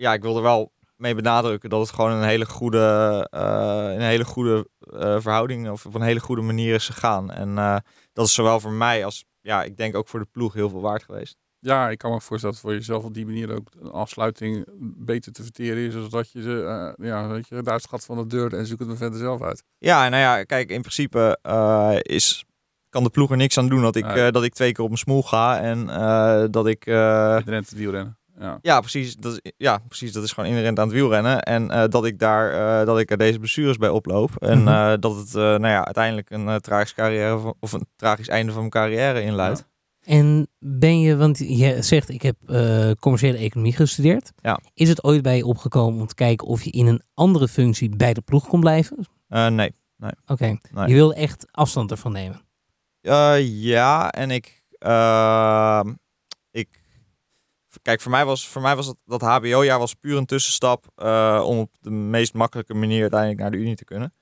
ja, ik wil er wel mee benadrukken dat het gewoon een hele goede, eh, een hele goede eh, verhouding of op een hele goede manier is gegaan. En eh, dat is zowel voor mij als ja, ik denk ook voor de ploeg heel veel waard geweest.
Ja, ik kan me voorstellen dat voor jezelf op die manier ook een afsluiting beter te verteren is. Zodat je ze, ja, weet je, daar schat van de deur en zoek het maar verder zelf uit.
Ja, nou ja, kijk, in principe is, kan de ploeg er niks aan doen dat ik,
Nee.
dat ik twee keer op mijn smoel ga. En dat ik...
Met het wielrennen. Ja.
ja, precies, dat is, ja, precies. Dat is gewoon inherent aan het wielrennen. En eh, dat ik daar eh, dat ik er deze blessures bij oploop. En
Mhm.
eh, dat het nou ja, uiteindelijk een uh, tragisch carrière of een tragisch einde van mijn carrière inluidt.
En ben je, want je zegt ik heb commerciële economie gestudeerd.
Ja.
Is het ooit bij je opgekomen om te kijken of je in een andere functie bij de ploeg kon blijven?
Eh, nee.
Oké,
Nee.
je wilde echt afstand ervan nemen.
Ja, en ik, ehm, ik, kijk, voor mij was, voor mij was dat, dat HBO-jaar was puur een tussenstap eh, om op de meest makkelijke manier uiteindelijk naar de Unie te kunnen.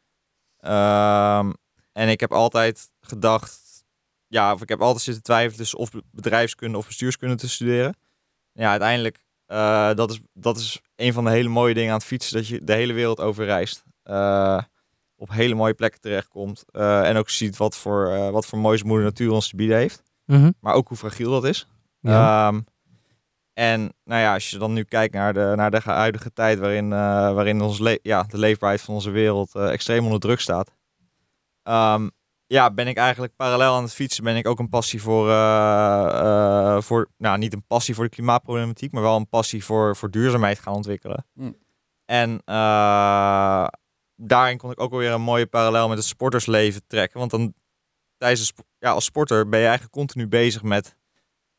Ehm, en ik heb altijd gedacht, ja, of ik heb altijd zitten twijfelen tussen of bedrijfskunde of bestuurskunde te studeren. Ja, uiteindelijk, eh, dat, is, dat is een van de hele mooie dingen aan het fietsen, dat je de hele wereld over reist. Eh, op hele mooie plekken terechtkomt. en ook ziet wat voor, wat voor moois moeder natuur ons te bieden heeft.
Mhm.
Maar ook hoe fragiel dat is.
Ja.
Ehm, en nou ja, als je dan nu kijkt naar de, naar de huidige tijd waarin, eh, waarin ons le- ja, de leefbaarheid van onze wereld eh, extreem onder druk staat. Ehm, ja, ben ik eigenlijk parallel aan het fietsen, ben ik ook een passie voor, eh, voor nou niet een passie voor de klimaatproblematiek, maar wel een passie voor, voor duurzaamheid gaan ontwikkelen.
Hm.
En daarin kon ik ook alweer een mooie parallel met het sportersleven trekken. Want dan tijdens de ja, als sporter ben je eigenlijk continu bezig met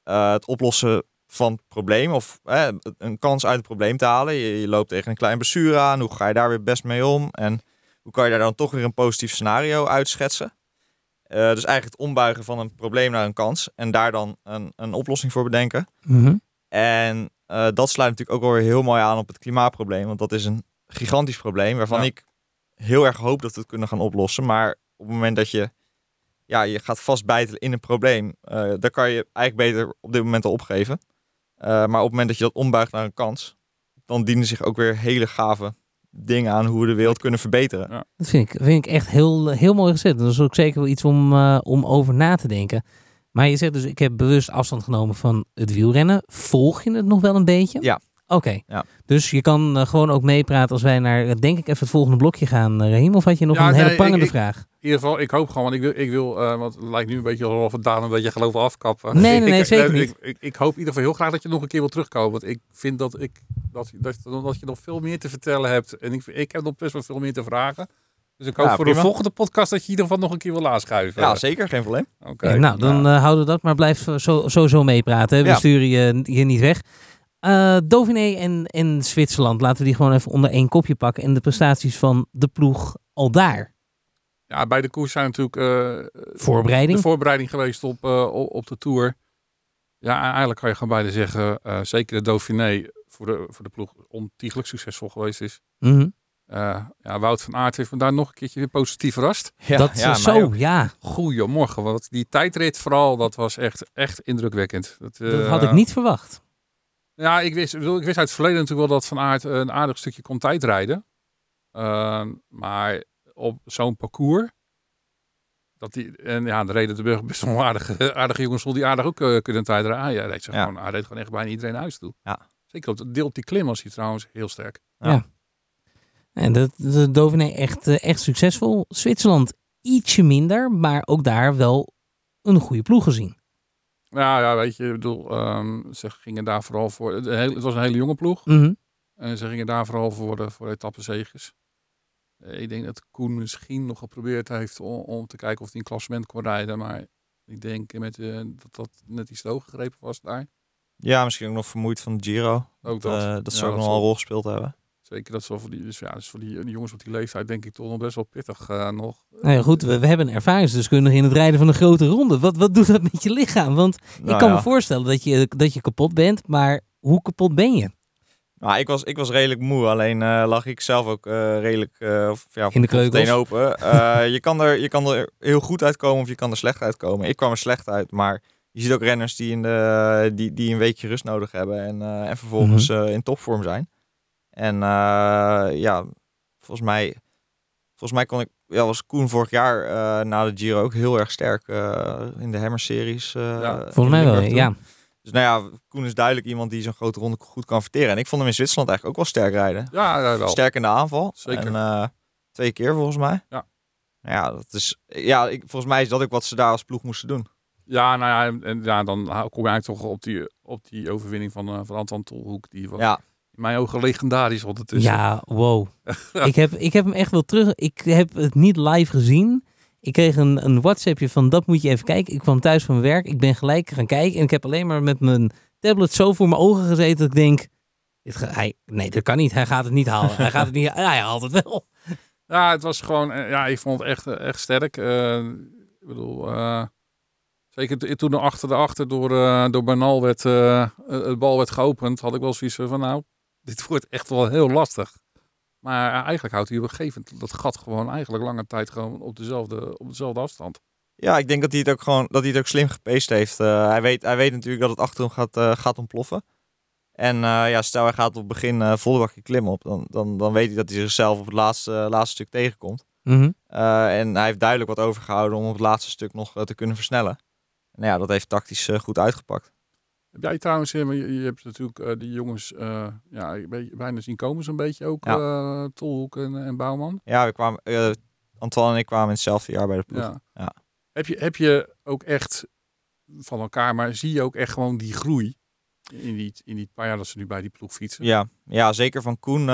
het oplossen van het probleem. Of eh, een kans uit het probleem te halen. Je, je loopt tegen een klein blessure aan. Hoe ga je daar weer best mee om? En hoe kan je daar dan toch weer een positief scenario uitschetsen? Eh, dus eigenlijk het ombuigen van een probleem naar een kans. En daar dan een, een oplossing voor bedenken.
Mhm.
En eh, dat sluit natuurlijk ook wel weer heel mooi aan op het klimaatprobleem. Want dat is een gigantisch probleem waarvan
Ja.
ik heel erg hoop dat we het kunnen gaan oplossen. Maar op het moment dat je, ja, je gaat vastbijten in een probleem, eh dan kan je eigenlijk beter op dit moment al opgeven. Eh, maar op het moment dat je dat ombuigt naar een kans, dan dienen zich ook weer hele gave dingen aan hoe we de wereld kunnen verbeteren.
Ja.
Dat vind ik, vind ik echt heel, heel mooi gezet. Dat is ook zeker wel iets om, eh, om over na te denken. Maar je zegt dus, ik heb bewust afstand genomen van het wielrennen. Volg je het nog wel een beetje?
Ja.
Oké.
Ja.
Dus je kan eh, gewoon ook meepraten als wij naar, eh, denk ik, even het volgende blokje gaan, eh, Rahim. Of had je nog
Ja,
een hele
nee,
prangende
ik- ik-
vraag?
In ieder geval, ik hoop gewoon, want ik wil, ik wil eh, want het lijkt nu een beetje alsof het Daan een beetje geloof afkappen.
Nee, nee,
Ik-
nee,
ik,
zeker
ik,
niet.
Ik, ik, hoop in ieder geval heel graag dat je nog een keer wil terugkomen. Want ik vind dat, ik, dat, dat, dat je nog veel meer te vertellen hebt. En ik, ik heb nog best wel veel meer te vragen. Dus ik hoop
Ja,
voor
prima.
de volgende podcast dat je in ieder geval nog een keer wil aanschuiven.
Ja, zeker, geen probleem.
Oké.
Ja, nou, dan eh, houden we dat. Maar blijf zo, sowieso meepraten. We
Ja.
sturen je, je niet weg. Eh Dauphiné en, en Zwitserland. Laten we die gewoon even onder één kopje pakken. En de prestaties van de ploeg al daar.
ja, bij de koers zijn natuurlijk eh,
Voorbereiding.
de voorbereiding geweest op, eh, op, de Tour. Ja, en eigenlijk kan je gewoon beide zeggen, eh, zeker de Dauphiné voor de, voor de ploeg ontiegelijk succesvol geweest is.
Mhm.
Eh, ja, Wout van Aert heeft me daar nog een keertje weer positief verrast.
Ja,
dat
ja,
is zo,
ook.
ja.
Goedemorgen, want die tijdrit vooral, dat was echt, echt indrukwekkend. Dat,
Dat had ik niet verwacht.
Ja, ik wist, ik bedoel, ik wist uit het verleden natuurlijk wel dat Van Aert een aardig stukje kon tijdrijden. Ehm, maar op zo'n parcours, dat die, en ja, de reden de Burg best wel aardige, aardige jongens vol die aardig ook eh, kunnen tijdrijden. Ah, ja, reed ze
Ja.
Gewoon, hij reed gewoon echt bijna iedereen naar huis toe.
Ja.
Zeker op, de- deel op die klim was hij trouwens heel sterk.
En de, de Dauphiné echt, eh, echt succesvol. Zwitserland ietsje minder, maar ook daar wel een goede ploeg gezien.
Ja, ja, weet je, ik bedoel, ehm, ze gingen daar vooral voor. Het, was een hele jonge ploeg.
Mhm.
En ze gingen daar vooral voor de voor etappenzegers. Eh, Ik denk dat Koen misschien nog geprobeerd heeft om, om te kijken of hij een klassement kon rijden. Maar ik denk met, eh, dat dat net iets te hoog gegrepen was daar.
Ja, misschien ook nog vermoeid van de Giro.
Ook
Dat,
dat.
eh, dat
Ja,
zou ook nog wel een rol gespeeld hebben.
Zeker dat zo voor die, dus ja, dus voor die, die jongens op die leeftijd denk ik toch nog best wel pittig eh, nog.
Nou ja, goed, we, we hebben een ervaringsdeskundige in het rijden van een grote ronde. Wat, wat doet dat met je lichaam? Want ik
Nou
kan
ja.
me voorstellen dat je, dat je kapot bent, maar hoe kapot ben je?
Nou, ik was, ik was redelijk moe, alleen eh, lag ik zelf ook eh, redelijk eh, of, ja,
In de
open. Eh, je, kan er, je kan er heel goed uitkomen of je kan er slecht uitkomen. Ik kwam er slecht uit, maar je ziet ook renners die, in de, die, die een weekje rust nodig hebben en, eh, en vervolgens
Mhm.
eh, in topvorm zijn. En eh, ja, volgens mij, volgens mij kon ik, ja, was Koen vorig jaar eh, na de Giro ook heel erg sterk eh, in de Hammer-series. eh,
Ja,
Volgens mij wel, ja.
Dus nou ja, Koen is duidelijk iemand die zo'n grote ronde goed kan verteren. En ik vond hem in Zwitserland eigenlijk ook wel sterk rijden.
Ja, ja, wel.
Sterk in de aanval.
Zeker.
En, eh, twee keer volgens mij.
Ja.
Nou ja, dat is, ja ik, volgens mij is dat ook wat ze daar als ploeg moesten doen.
Ja, nou ja, en, ja, dan kom je eigenlijk toch op die, op die overwinning van, van Anton Tolhoek. Die was
Ja,
mijn ogen legendarisch ondertussen.
Ja, wow. ik, heb, ik heb hem echt wel terug. Ik heb het niet live gezien. Ik kreeg een, een WhatsAppje van dat moet je even kijken. Ik kwam thuis van werk. Ik ben gelijk gaan kijken. En ik heb alleen maar met mijn tablet zo voor mijn ogen gezeten dat ik denk... Dit ga, hij, nee, dat kan niet. Hij gaat het niet halen. Hij gaat het niet ja, Hij haalt het wel.
Ja, het was gewoon, eh, ja, ik vond het echt, eh, echt sterk. Eh, ik bedoel, zeker toen er achter de achter door, eh door Bernal werd, het bal werd geopend, had ik wel zoiets van, nou, dit wordt echt wel heel lastig. Maar eigenlijk houdt hij op een gegeven moment dat gat gewoon eigenlijk lange tijd gewoon op dezelfde, op dezelfde afstand.
ja ik denk dat hij het ook gewoon dat hij het ook slim gepaced heeft. Eh, hij, weet, hij weet natuurlijk dat het achter hem gaat, eh, gaat ontploffen. En eh, ja, stel hij gaat op het begin eh volle bakje klim op, dan, dan, dan weet hij dat hij zichzelf op het laatste, laatste stuk tegenkomt.
Mhm.
Eh, en hij heeft duidelijk wat overgehouden om op het laatste stuk nog te kunnen versnellen. Nou ja, dat heeft tactisch goed uitgepakt.
Heb jij trouwens, eh, je, je hebt natuurlijk eh, die jongens eh, ja, bijna zien komen zo'n beetje ook,
Ja.
Tolhoek en, en Bouwman.
Ja, we kwamen, Antoine en ik kwamen in hetzelfde jaar bij de ploeg.
Ja.
Ja.
Heb, je, heb je ook echt van elkaar, maar zie je ook echt gewoon die groei in die, in die paar jaar dat ze nu bij die ploeg fietsen?
Ja, ja zeker van Koen,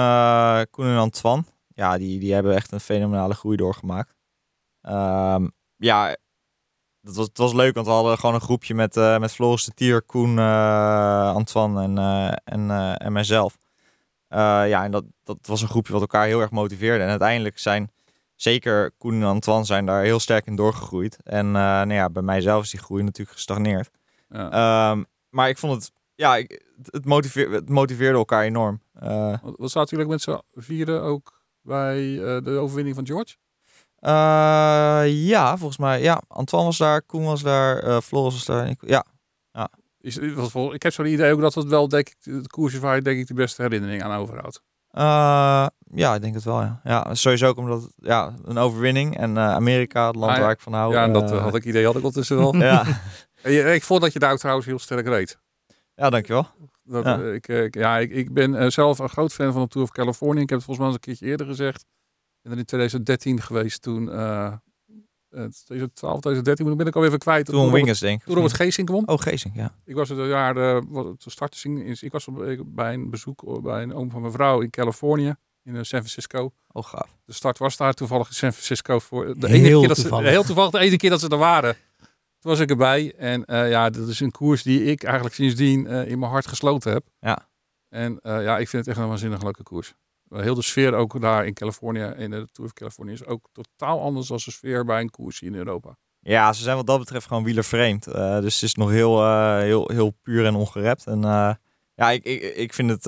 Koen en Antoine. Ja, die, die hebben echt een fenomenale groei doorgemaakt. Ehm, ja, dat was, het was leuk, want we hadden gewoon een groepje met, eh, met Floris de Tier, Koen, eh, Antoine en, eh, en, en mijzelf. Ja, en dat, dat was een groepje wat elkaar heel erg motiveerde. En uiteindelijk zijn zeker Koen en Antoine zijn daar heel sterk in doorgegroeid. En nou ja, bij mijzelf is die groei natuurlijk gestagneerd.
Ja.
Ehm, maar ik vond het ja, ik, het, het motiveer, het motiveerde elkaar enorm. Eh,
Wat zaten jullie ook met z'n vieren ook bij de overwinning van George?
Eh, ja, volgens mij. Ja, Antoine was daar, Koen was daar, eh Floris was daar. Ik, ja,
Is, was vol- ik heb zo'n idee ook dat het wel, denk ik, het koers is waar je denk ik de beste herinnering aan overhoudt.
Eh, ja, ik denk het wel. Ja, ja sowieso ook omdat ja, een overwinning en Amerika, het land
Ah, ja.
waar ik van hou.
ja, en dat had ik idee had ik ondertussen wel.
Ja,
En ik vond dat je daar ook trouwens heel sterk reed.
ja, dankjewel.
Dat,
Ja.
ik, ik- ja, ik, ik ben zelf een groot fan van de Tour of California. Ik heb het volgens mij eens een keertje eerder gezegd. Ben in 2013 geweest toen... eh eh, 2012, 2013, maar dan ben ik alweer even kwijt.
Toen Wingers, denk ik.
Toen Robert Geesink won.
Oh, Geesink, ja.
Ik was het jaar, eh, wat is- ik was bij een bezoek eh, bij een oom van mijn vrouw in Californië, in eh, San Francisco.
Oh, gaaf.
De start was daar toevallig in San Francisco voor de
Heel
enige keer dat ze,
toevallig.
heel toevallig de enige keer dat ze er waren. Toen was ik erbij en eh, ja, dat is een koers die ik eigenlijk sindsdien eh, in mijn hart gesloten heb.
Ja.
En eh, ja, ik vind het echt een waanzinnig leuke koers. Eh, Heel de sfeer ook daar in Californië, in de Tour of California, is ook totaal anders dan de sfeer bij een koers in Europa.
Ja, ze zijn wat dat betreft gewoon wielervreemd. Eh dus het is nog heel, eh, heel, heel puur en ongerept. En ja, ik, ik, ik vind het...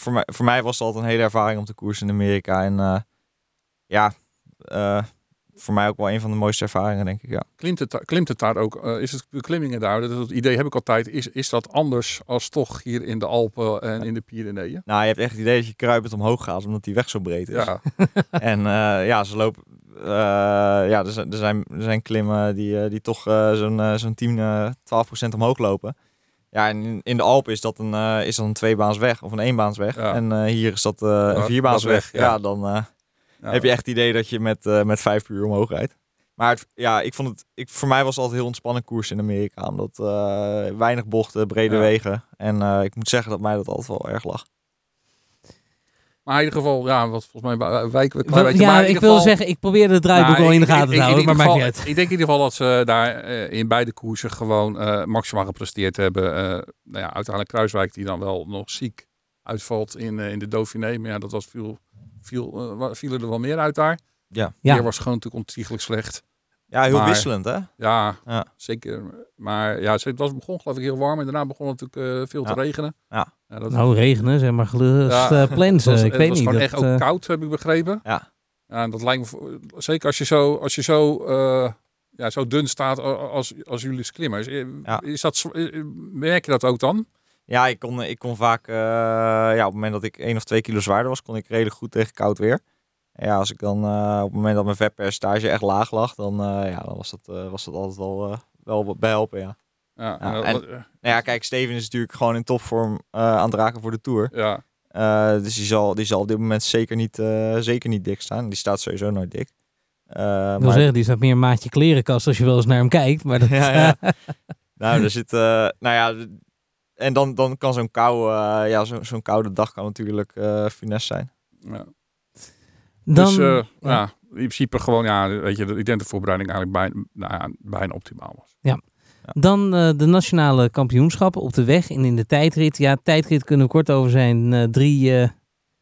voor, mij, voor mij was het altijd een hele ervaring om te koersen in Amerika. En ja, voor mij ook wel een van de mooiste ervaringen, denk ik. Ja.
Klimt het, klimt het daar ook? eh, is het de klimmingen daar? Dat, dat idee heb ik altijd. Is, is dat anders als toch hier in de Alpen en in de Pyreneeën?
Nou, je hebt echt het idee dat je kruipend omhoog gaat, omdat die weg zo breed is.
Ja,
En eh, ja, ze lopen. eh, ja, er zijn, er zijn, er zijn klimmen die, die toch zo'n zo'n 10, eh 12 procent omhoog lopen. Ja, en in, de Alpen is dat een, is dat een tweebaansweg of een eenbaansweg.
Ja.
En hier is dat een vierbaansweg.
weg,
ja.
ja.
dan
ja.
heb je echt het idee dat je met, eh, met vijf uur omhoog rijdt. Maar het, ja, ik vond het, ik, voor mij was het altijd heel ontspannen koers in Amerika. Omdat eh, weinig bochten, brede
Ja.
wegen. En eh, ik moet zeggen dat mij dat altijd wel erg lag.
Maar in ieder geval, ja, wat volgens mij wijken we
ja, ik wil zeggen, ik probeer het draaiboek
Nou,
wel in de gaten te houden, maar
ieder
maakt niet
geval-
uit.
Ik denk in ieder geval dat ze daar eh, in beide koersen gewoon eh, maximaal gepresteerd hebben. Eh, nou ja, uiteindelijk Kruiswijk die dan wel nog ziek uitvalt in, eh, in de Dauphiné. Maar ja, dat was veel, viel, eh, vielen er wel meer uit daar.
Ja.
Ja.
Weer was gewoon natuurlijk ontiegelijk slecht.
Ja, heel
Maar-
wisselend hè?
Ja,
Ja.
zeker. Maar ja, het was begon geloof ik heel warm en daarna begon het natuurlijk eh, veel te
Ja.
regenen.
Ja.
dat,
Nou, regenen, zeg maar, gerust
Ja,
eh, plensen.
was,
ik
het
weet
was
niet.
gewoon
dat,
echt ook
eh,
koud, heb ik begrepen.
Ja.
Ja, en dat lijkt me, voor- zeker als je zo, als je zo, eh, ja, zo dun staat als, als jullie klimmers.
Ja.
Is dat, merk je dat ook dan?
Ja, ik kon, ik kon vaak, eh, ja, op het moment dat ik één of twee kilo zwaarder was, kon ik redelijk goed tegen koud weer. En ja, als ik dan eh, op het moment dat mijn vetpercentage echt laag lag, dan, eh, ja, dan was, dat, eh, was dat altijd wel, eh, wel behelpen, ja.
Ja,
Ja,
en,
Nou ja, kijk, Steven is natuurlijk gewoon in topvorm eh, aan het raken voor de Tour.
ja.
Eh, dus die zal, die zal op dit moment zeker niet, eh, zeker niet dik staan. Die staat sowieso nooit dik. Eh,
Ik wil zeggen, die staat meer een maatje klerenkast als je wel eens naar hem kijkt. Maar dat,
Ja, ja. Nou, er zit, eh, nou ja, en dan, dan kan zo'n kou, eh, ja, zo, zo'n koude dag kan natuurlijk eh funest zijn.
ja.
dan,
dus eh,
ja.
ja. in principe gewoon, ja, weet je, ik denk dat de voorbereiding eigenlijk bijna, nou ja, bijna optimaal was.
Dan eh, de nationale kampioenschappen op de weg en in de tijdrit. Ja, tijdrit kunnen we kort over zijn. Eh, drie, eh,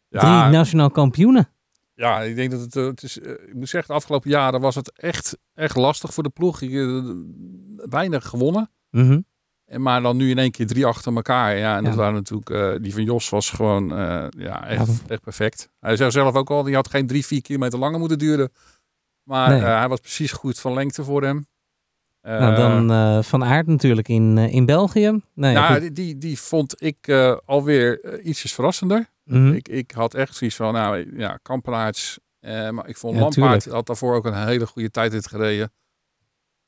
Ja,
drie nationaal kampioenen.
Ja, ik denk dat het, het is, ik moet zeggen, de afgelopen jaren was het echt, echt lastig voor de ploeg. Ik, weinig gewonnen.
Mhm.
En maar dan nu in één keer drie achter elkaar. Ja, en
Ja.
dat waren natuurlijk, eh, die van Jos was gewoon, eh, ja, echt, echt perfect. Hij zei zelf ook al, die had geen drie, vier kilometer langer moeten duren. Maar
Nee.
eh, hij was precies goed van lengte voor hem.
Nou, dan Van Aert natuurlijk in, in België. Ja,
nou, die, die, die vond ik alweer ietsjes verrassender.
Mhm.
Ik, ik had echt zoiets van, nou ja, Kampenaerts. maar ik vond
Ja,
Lampaard had daarvoor ook een hele goede tijd in gereden.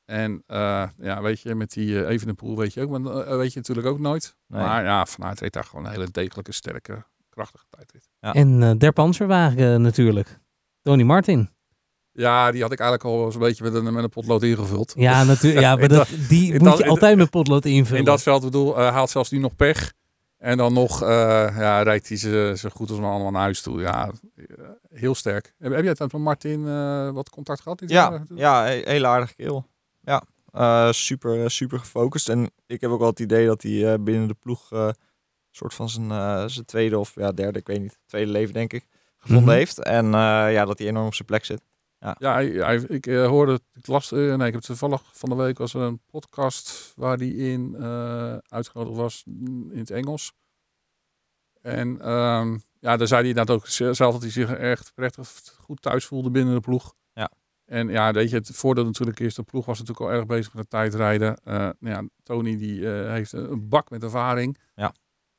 En eh, ja, weet je, met die uh, Evenepoel weet je ook, maar eh, weet je natuurlijk ook nooit.
Nee.
Maar ja, Van Aert reed daar gewoon een hele degelijke, sterke, krachtige tijdrit.
Ja.
En eh, Der Panzerwagen natuurlijk. Tony Martin.
Ja, die had ik eigenlijk al eens een beetje met een, met een potlood ingevuld.
Ja, natuurlijk. Ja, maar dat, die moet
dat-
je altijd met potlood invullen.
In dat veld, ik bedoel, haalt zelfs nu nog pech. En dan nog eh, ja, rijdt hij ze zo goed als maar allemaal naar huis toe. Ja, heel sterk. Heb, heb jij het met Martin eh, wat contact gehad? dit
Ja,
jaar?
ja, he- hele aardige kerel. Ja, eh, super, eh, super gefocust. En ik heb ook wel het idee dat hij eh, binnen de ploeg eh soort van zijn, eh, zijn tweede of ja, derde, ik weet niet, tweede leven denk ik, gevonden
Mhm.
heeft. En eh, ja, dat hij enorm op zijn plek zit.
Ja, hij, hij- ik hoorde, het- ik las, nee, ik heb toevallig van de week was er een podcast waar hij in eh uitgenodigd was in het Engels. En ehm, ja, daar zei hij inderdaad ook zelf dat hij zich echt prettig goed thuis voelde binnen de ploeg. En ja, weet je, het voordeel natuurlijk is, de ploeg was natuurlijk al erg bezig met het tijdrijden. Eh nou ja, Tony die eh, heeft een bak met ervaring.
Ja.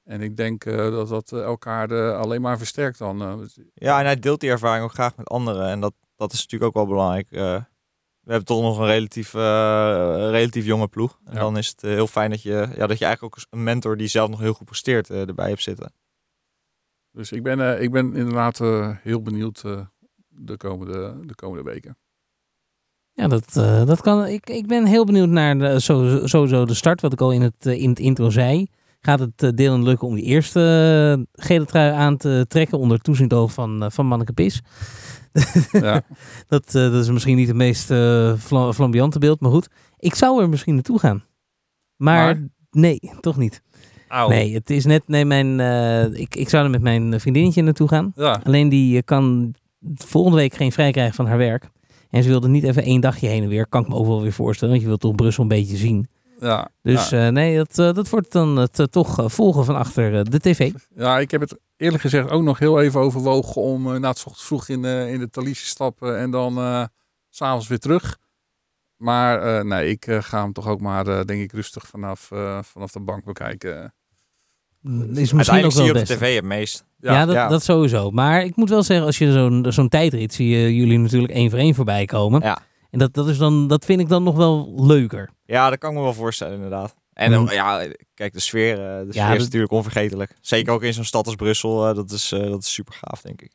En ik denk eh, dat dat elkaar alleen maar versterkt dan.
Ja, en hij deelt die ervaring ook graag met anderen. En dat, dat is natuurlijk ook wel belangrijk. We hebben toch nog een relatief, relatief jonge ploeg. En
Ja.
dan is het heel fijn dat je, ja, dat je eigenlijk ook een mentor die zelf nog heel goed presteert erbij hebt zitten.
Dus ik ben, ik ben inderdaad heel benieuwd de, komende, de komende weken.
Ja, dat, eh, dat kan. Ik, ik ben heel benieuwd naar de, sowieso, sowieso de start. Wat ik al in het, eh, in het intro zei. Gaat het Dylan lukken om die eerste gele trui aan te trekken onder toezicht oog van, van Manneke Pis?
Ja.
dat, dat is misschien niet het meest fla- flamboyante beeld, maar goed. Ik zou er misschien naartoe gaan. Maar,
Maar?
nee, toch niet. Nee, het is net, nee, mijn, ik, ik zou er met mijn vriendinnetje naartoe gaan.
ja.
Alleen die kan volgende week geen vrij krijgen van haar werk. En ze wilde niet even één dagje heen en weer. Kan ik me ook wel weer voorstellen. Want je wilt toch Brussel een beetje zien.
Ja,
Dus
ja.
eh, nee, dat, eh, dat wordt dan het eh, toch volgen van achter de tv.
ja, ik heb het eerlijk gezegd ook nog heel even overwogen om na het ochtends vroeg in, in de Thalys te stappen en dan s s'avonds weer terug. Maar nee, ik ga hem toch ook maar, denk ik, rustig vanaf, vanaf de bank bekijken.
Is misschien ook wel
zie je op de tv het meest.
Ja, dat,
ja.
dat sowieso. Maar ik moet wel zeggen, als je zo'n zo'n tijdrit zie je jullie natuurlijk één voor één voorbij komen.
Ja.
En dat, dat, is dan, dat vind ik dan nog wel leuker.
Ja, dat kan ik me wel voorstellen inderdaad. En
Hmm.
ja, kijk, de sfeer, eh, de sfeer
Ja,
is
dat-
natuurlijk onvergetelijk. Zeker ook in zo'n stad als Brussel. eh, dat, is, eh, dat is super gaaf, denk ik.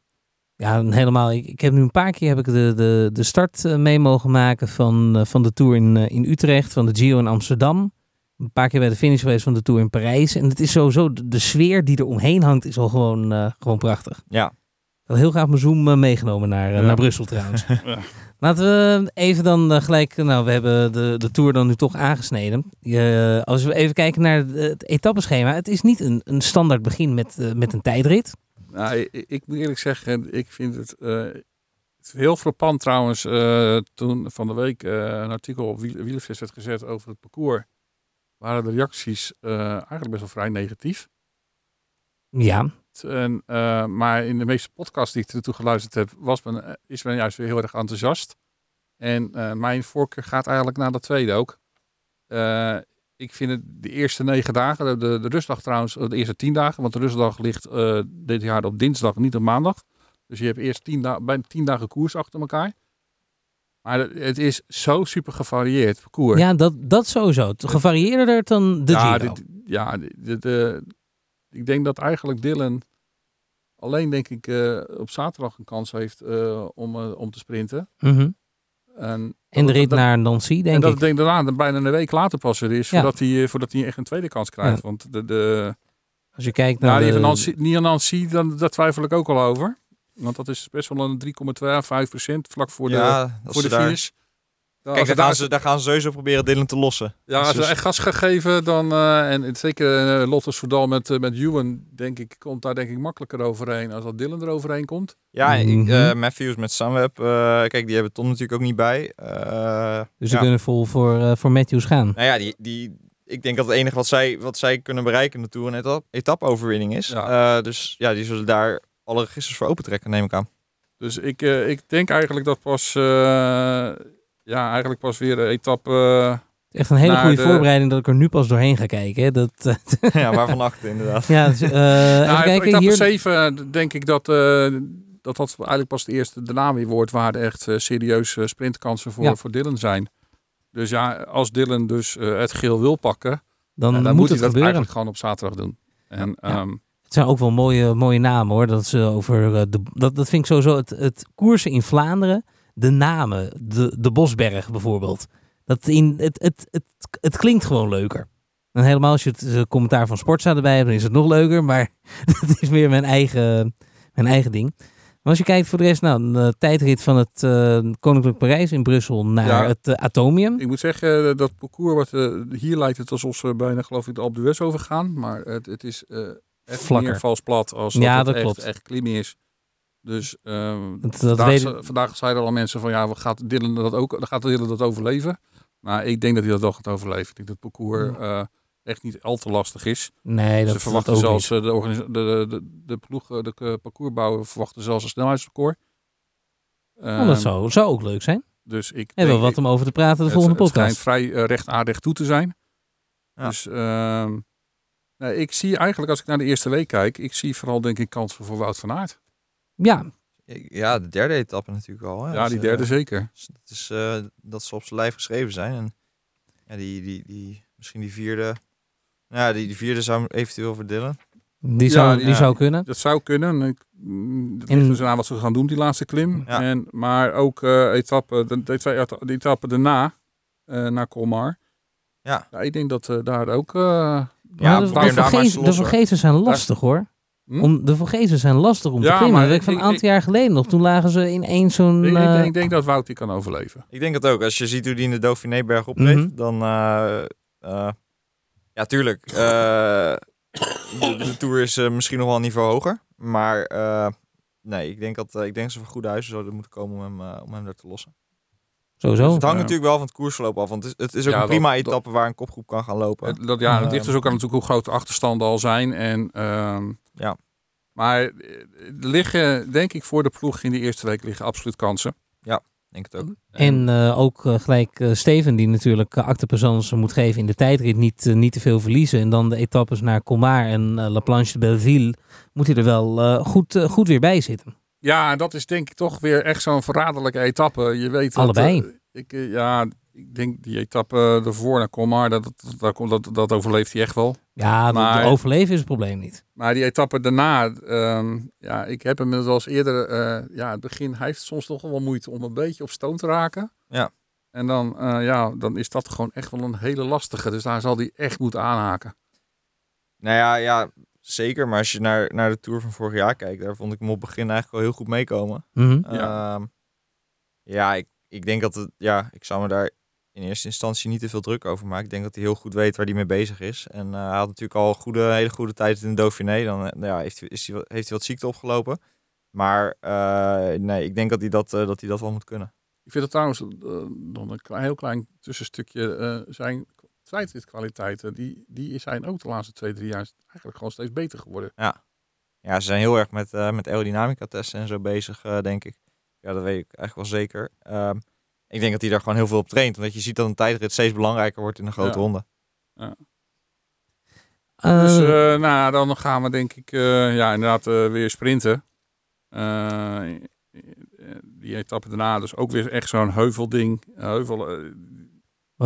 Ja, helemaal. Ik, ik heb nu een paar keer heb ik de, de, de start mee mogen maken van, van de Tour in, in Utrecht, van de Giro in Amsterdam. Een paar keer bij de finish geweest van de Tour in Parijs. En het is sowieso, de, de sfeer die er omheen hangt, is al gewoon, eh, gewoon prachtig.
Ja.
Ik had heel graag mijn Zoom eh, meegenomen naar, eh,
Ja.
naar Brussel trouwens.
Ja.
Laten we even dan gelijk, nou we hebben de, de Tour dan nu toch aangesneden. Als we even kijken naar het, etappeschema. Het is niet een, een standaard begin met, met een tijdrit.
Nou, ik, ik moet eerlijk zeggen, ik vind het, eh, heel frappant trouwens. eh, toen van de week een artikel op Wiel- Wielerfest werd gezet over het parcours. Waren de reacties eh, eigenlijk best wel vrij negatief.
Ja,
En, eh, maar in de meeste podcasts die ik ertoe geluisterd heb, was men, eh, is men juist weer heel erg enthousiast. En mijn voorkeur gaat eigenlijk naar dat tweede ook. Ik vind het de eerste negen dagen, de, de, de rustdag trouwens, de eerste tien dagen, want de rustdag ligt dit jaar op dinsdag, niet op maandag. Dus je hebt eerst tien, da tien dagen koers achter elkaar. Maar het- is zo super gevarieerd parcours.
ja dat, dat sowieso. Het Gevarieerder dan de
ja,
Giro.
dit- ja de, de- ik denk dat eigenlijk Dylan alleen denk ik eh, op zaterdag een kans heeft eh, om, eh, om te sprinten.
Mhm.
En,
En de rit
dat,
naar Nancy,
en
denk
dat
ik.
denk ik daarna bijna een week later pas weer is,
Ja.
voordat, hij, eh, voordat hij echt een tweede kans krijgt. Want de, de,
Als je kijkt naar
nou,
de...
Nancy, van Nancy, dan, daar twijfel ik ook al over. Want dat is best wel een 3,25 procent vlak voor de,
ja,
voor de
daar,
finish. Dan-
Kijk, daar
ze
gaan, ze, daar gaan ze sowieso proberen Dylan te lossen.
Ja, als
Dus-
ze echt gas gaan geven, dan, eh, en zeker uh, Lotte Soudal met, eh, met Ewan, denk ik, komt daar denk ik makkelijker overheen als dat Dylan er overheen komt.
Ja, ik-
Mhm.
eh, Matthews met Sunweb. eh, kijk, die hebben Tom natuurlijk ook niet bij. Eh,
Dus ze
ja.
kunnen vol voor, eh, voor Matthews gaan.
Nou ja, die, die, ik denk dat het enige wat zij, wat zij kunnen bereiken in de Tour een etap, is.
Ja.
Eh, dus ja, die zullen daar alle registers voor opentrekken, neem ik aan.
Dus ik, eh, ik denk eigenlijk dat pas, eh, ja, eigenlijk pas weer de etappe...
Echt een hele
naar
goede
de-
voorbereiding dat ik er nu pas doorheen ga kijken. Hè. Dat, eh,
ja, waarvan achter inderdaad.
ja, dus, eh, even
nou,
kijken.
etappe
Hier,
7 denk ik dat, eh, dat dat eigenlijk pas de eerste daarna weer wordt waar er echt serieuze sprintkansen voor,
Ja.
voor Dylan zijn. Dus ja, als Dylan dus eh, het geel wil pakken,
dan, moet
moet
het
hij dat
gebeuren.
eigenlijk gewoon op zaterdag doen. En
Ja.
ehm,
Het zijn ook wel mooie, mooie namen hoor. Dat, ze over, eh, de, dat, dat vind ik sowieso het, het koersen in Vlaanderen. De namen, de, de Bosberg bijvoorbeeld. Dat in, het, het, het, het klinkt gewoon leuker. En helemaal als je het eh, commentaar van Sportza erbij hebt, dan is het nog leuker. Maar dat is meer mijn eigen, mijn eigen ding. Maar als je kijkt voor de rest, nou, een eh, tijdrit van het Koninklijk Parijs in Brussel naar
Ja.
het Atomium.
ik moet zeggen, dat parcours, wat, hier lijkt het alsof ze bijna geloof ik de Alpe d'Huez overgaan. Maar het, het is echt
Vlakker.
meer vals plat als
Ja,
dat,
dat
het echt,
klopt.
echt klim is. Dus ehm,
Dat- dat
vandaag,
weet-
ze- vandaag zeiden al mensen van ja, we gaat Dylan dat ook, dan gaat Dylan dat overleven. Maar ik denk dat hij dat wel gaat overleven. Ik denk dat het parcours eh, echt niet al te lastig is.
Nee, dat
Ze verwachten
dat ook
zelfs,
niet.
eh, de, de, de, de ploeg, eh, de parcoursbouwer verwachten zelfs een snelheidsrecord.
Oh, dat
Ehm,
zou, zou ook leuk zijn.
Dus ik
En wel wat om over te praten de
het-
volgende
het schijnt
podcast.
vrij recht recht toe te zijn.
Ja.
Dus ehm, nee, ik zie eigenlijk, als ik naar de eerste week kijk, ik zie vooral denk ik kansen voor Wout van Aert.
Ja,
Ja, de derde etappe natuurlijk al. Hè.
Ja, die
eh,
derde zeker.
dat is eh, dat ze op zijn lijf geschreven zijn. En ja, die, die, die, misschien die vierde. Nou Ja, die, die vierde zou eventueel verdillen.
die zou,
Ja,
die
ja.
zou kunnen.
Dat zou kunnen. Ik, mm, Het
En-
ligt dus aan wat ze gaan doen, die laatste klim.
Ja.
En, maar ook eh etappe, de, de twee eta- de etappe daarna, eh, naar Colmar.
Ja.
Ik denk dat daar ook...
Ja,
de, de, zijn lastig hoor.
Hm?
Om, de Vorgezen zijn lastig om
Ja,
te klimmen.
maar
Dat weet ik van een aantal
ik-
jaar geleden nog. Toen lagen ze in één zo'n...
ik, ik,
eh,
denk, ik denk dat Wout die kan overleven.
Ik denk het ook. Als je ziet hoe die in de Dauphinéberg optreedt,
Mhm.
dan... eh, eh, ja, tuurlijk. eh, de, de Tour is misschien nog wel een niveau hoger. Maar eh, nee, ik denk, dat, ik denk dat ze van goede huizen zouden moeten komen om hem, om hem daar te lossen.
Sowieso.
Dus het hangt
Ja.
natuurlijk wel van het koersverloop af. Want het is, het is ook
Ja,
een prima
dat- dat-
etappe waar een kopgroep kan gaan lopen.
Het, dat, ja, het ligt dus ook aan natuurlijk hoe groot de achterstanden al zijn. En, ehm,
Ja.
Maar eh, er liggen, denk ik, voor de ploeg in de eerste week liggen absoluut kansen.
denk het ook.
En eh, ook eh, gelijk Steven, die natuurlijk uh, acte moet geven in de tijdrit, niet, niet te veel verliezen. En dan de etappes naar Colmar en La Planche de Belleville, moet hij er wel goed, goed weer bij zitten.
Ja, dat is denk ik toch weer echt zo'n verraderlijke etappe. Je weet dat,
Allebei.
eh, ik, eh, ja, ik denk die etappe ervoor naar Colmar, dat, dat, dat, dat, dat overleeft hij echt wel.
Ja,
Maar-
de overleven is het probleem niet.
Maar die etappe daarna, ehm, ja, ik heb hem wel eens eerder, eh, ja, het begin, hij heeft soms toch wel moeite om een beetje op stoom te raken.
Ja.
En dan, eh, ja, dan is dat gewoon echt wel een hele lastige. Dus daar zal hij echt moeten aanhaken.
Nou ja, ja, zeker. Maar als je naar, naar de Tour van vorig jaar kijkt, daar vond ik hem op het begin eigenlijk al heel goed meekomen.
Mhm.
Ja.
Ehm, ja, ik, ik denk dat het, ja, ik zou me daar in eerste instantie niet te veel druk over maken. Ik denk dat hij heel goed weet waar hij mee bezig is. En eh, hij had natuurlijk al een goede, hele goede tijd in de Dauphiné. Dan eh, ja, heeft, hij, is hij, heeft hij wat ziekte opgelopen. Maar eh, nee, ik denk dat hij dat, dat hij dat wel moet kunnen.
Ik vind het trouwens nog een klein, heel klein tussenstukje. eh zijn tijdritkwaliteiten, die, die zijn ook de laatste twee, drie jaar eigenlijk gewoon steeds beter geworden.
Ja, ze zijn heel erg met, eh, met aerodynamica testen en zo bezig, eh, denk ik. Ja, dat weet ik eigenlijk wel zeker. Ehm, ik denk dat hij daar gewoon heel veel op traint. Omdat je ziet dat een tijdrit steeds belangrijker wordt in een grote
Ja.
ronde.
Dus
Eh,
eh, nou, dan gaan we denk ik eh, ja, inderdaad eh, weer sprinten. Eh, die etappe daarna dus ook weer echt zo'n heuvelding. Heuvel,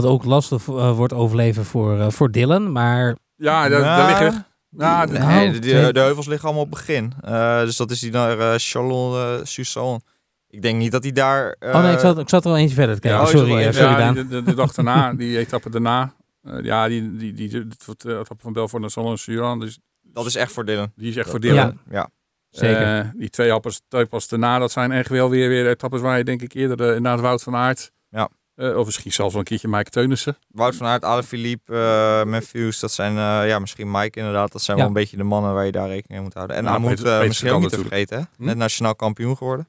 wat ook lastig eh, wordt overleven voor, eh, voor Dylan. Maar
ja, daar, daar liggen...
Nou,
de, de,
twee-
de heuvels liggen allemaal op het begin. Eh, dus dat is die naar Chalon uh, Susson. Ik denk niet dat hij daar... eh,
oh nee, ik zat, ik zat er wel eentje verder te kijken.
Ja, oh,
sorry,
even-
sorry
ja, die- de, de dag daarna, die etappe daarna. ja, die, die, die, die, die etappe van Belfort naar Salon-Suran, dus
Dat is echt voor Dylan.
die is echt voor Dylan.
Ja.
ja.
Zeker.
Die twee appels, etappes daarna, dat zijn echt wel weer, weer etappes waar je denk ik eerder uh, inderdaad Wout van Aert.
Ja.
Uh, of misschien zelfs wel een keertje Mike Teunissen.
Wout van Aert, Alaphilippe, uh, Matthews, dat zijn, uh, ja, misschien Mike inderdaad. Dat zijn
Ja.
wel een beetje de mannen waar je daar rekening mee moet houden. En
Ja,
Amund,
Peter-
uh,
Peter
misschien ook niet te
natuurlijk.
vergeten, hè?
Hm?
Net nationaal kampioen geworden.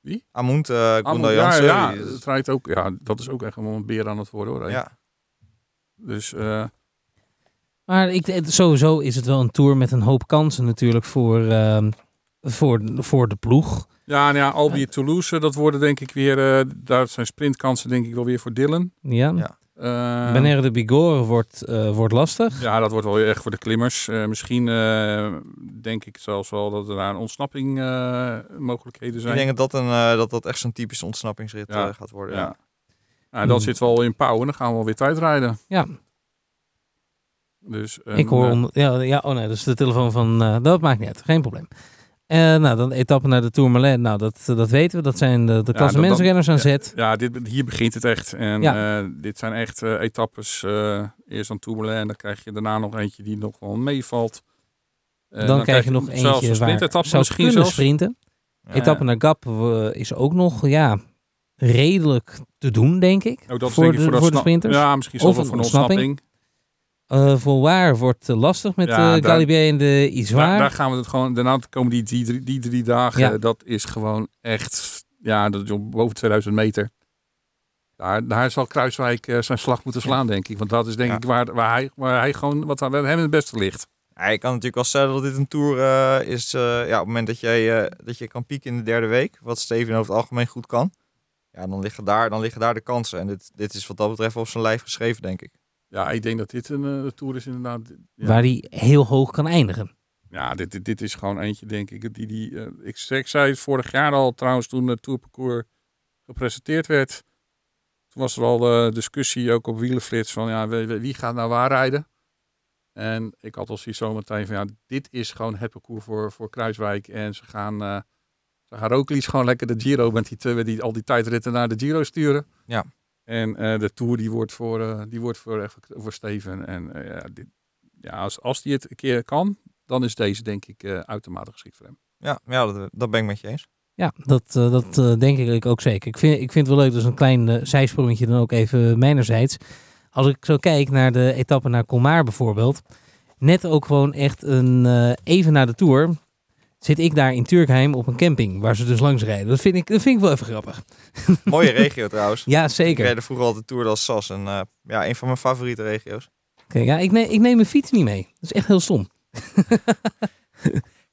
Wie?
Amund, uh,
Amund,
Gunda
ja, rijdt ook, ja, dat is ook echt wel een beer aan het worden hoor. hè.
ja.
Dus uh,
Maar ik, sowieso is het wel een tour met een hoop kansen natuurlijk voor, ehm, voor, voor de ploeg.
ja, nou ja, Albi Toulouse, dat worden denk ik weer, uh, daar zijn sprintkansen denk ik wel weer voor Dylan.
Ja.
Ja.
Uh,
Wanneer de Bigorre wordt, eh, wordt lastig.
Ja, dat wordt wel weer echt voor de klimmers. Uh, misschien uh, denk ik zelfs wel dat er daar een ontsnapping uh, mogelijkheden zijn.
Ik denk dat dat, een, uh, dat, dat echt zo'n typische ontsnappingsrit
Ja.
uh, gaat worden.
Ja.
Ja.
Nou, dat
Hmm.
zit wel in pauw en dan gaan we wel weer tijdrijden.
Ja,
Dus,
ik hoor...
eh,
onder- ja, ja, oh nee, dat is de telefoon van... eh, dat maakt niet uit, geen probleem. Eh, nou, dan de etappe naar de Tourmalet. Nou, dat, dat weten we. Dat zijn de, de
dat-
klassementsrenners aan
ja.
zet.
Ja, dit, hier begint het echt. En
Ja.
eh, dit zijn echt eh, etappes. eh, eerst aan Tourmalet en dan krijg je daarna nog eentje die nog wel meevalt. Eh,
dan, krijg je nog eentje
een
waar zou
misschien
kunnen
zelfs.
sprinten.
Ja,
Etappe naar Gap is ook nog, ja, redelijk te doen, denk ik.
Ook dat is
voor,
denk ik
de,
voor, dat
voor de sprinters.
Ja, misschien zelfs voor een ontsnapping.
Eh Volwaar wordt eh, lastig met
Ja,
eh Galibier en de
Daar,
Izoire.
daar gaan we het gewoon. Daarna komen die, die, drie- die drie dagen.
Ja.
Dat is gewoon echt. Ja, dat is boven 2000 meter. Daar, daar zal Kruiswijk eh, zijn slag moeten slaan, denk ik. Want dat is denk
Ja.
ik waar, waar, hij, waar hij gewoon. Wat aan hem het beste ligt.
Ja, je kan natuurlijk wel stellen dat dit een tour is. eh, ja, op het moment dat, jij, eh, dat je kan pieken in de derde week, wat Steven over het algemeen goed kan, ja, dan liggen daar, dan liggen daar de kansen. En dit, dit is wat dat betreft op zijn lijf geschreven, denk ik.
Ja, ik denk dat dit een eh, tour is inderdaad. Ja,
Waar hij heel hoog kan eindigen.
ja dit, dit, dit is gewoon eentje, denk ik. Die, die, eh, ik, ik zei het vorig jaar al trouwens toen het tourparcours gepresenteerd werd. Toen was er al eh, discussie ook op wielenflits van ja, wie, wie gaat nou waar rijden. En ik had al zoiets zo meteen van ja, dit is gewoon het parcours voor, voor Kruiswijk. En ze gaan, eh ze gaan Roglic gewoon lekker de Giro met die, twee- die, al die tijdritten naar de Giro sturen.
Ja.
En eh, de Tour die wordt voor, eh, die wordt voor, echt voor, Steven. En eh, ja, dit, ja, als, als die het een keer kan, dan is deze denk ik eh, uitermate geschikt voor hem.
Ja, ja dat, dat ben ik met je eens.
Ja, dat, eh, dat eh, denk ik ook zeker. Ik vind, ik vind het wel leuk, dus een klein eh, zijsprongetje dan ook even mijnerzijds. Als ik zo kijk naar de etappe naar Colmar bijvoorbeeld. Net ook gewoon echt een, eh, even na de Tour zit ik daar in Turkheim op een camping waar ze dus langs rijden. Dat vind ik, dat vind ik wel even grappig.
Mooie regio trouwens.
Ja,
Ik
zeker.
reed vroeger altijd Tour als Sas. En eh, ja, een van mijn favoriete regio's.
Oké, ja, ik, neem, ik neem mijn fiets niet mee. Dat is echt heel stom.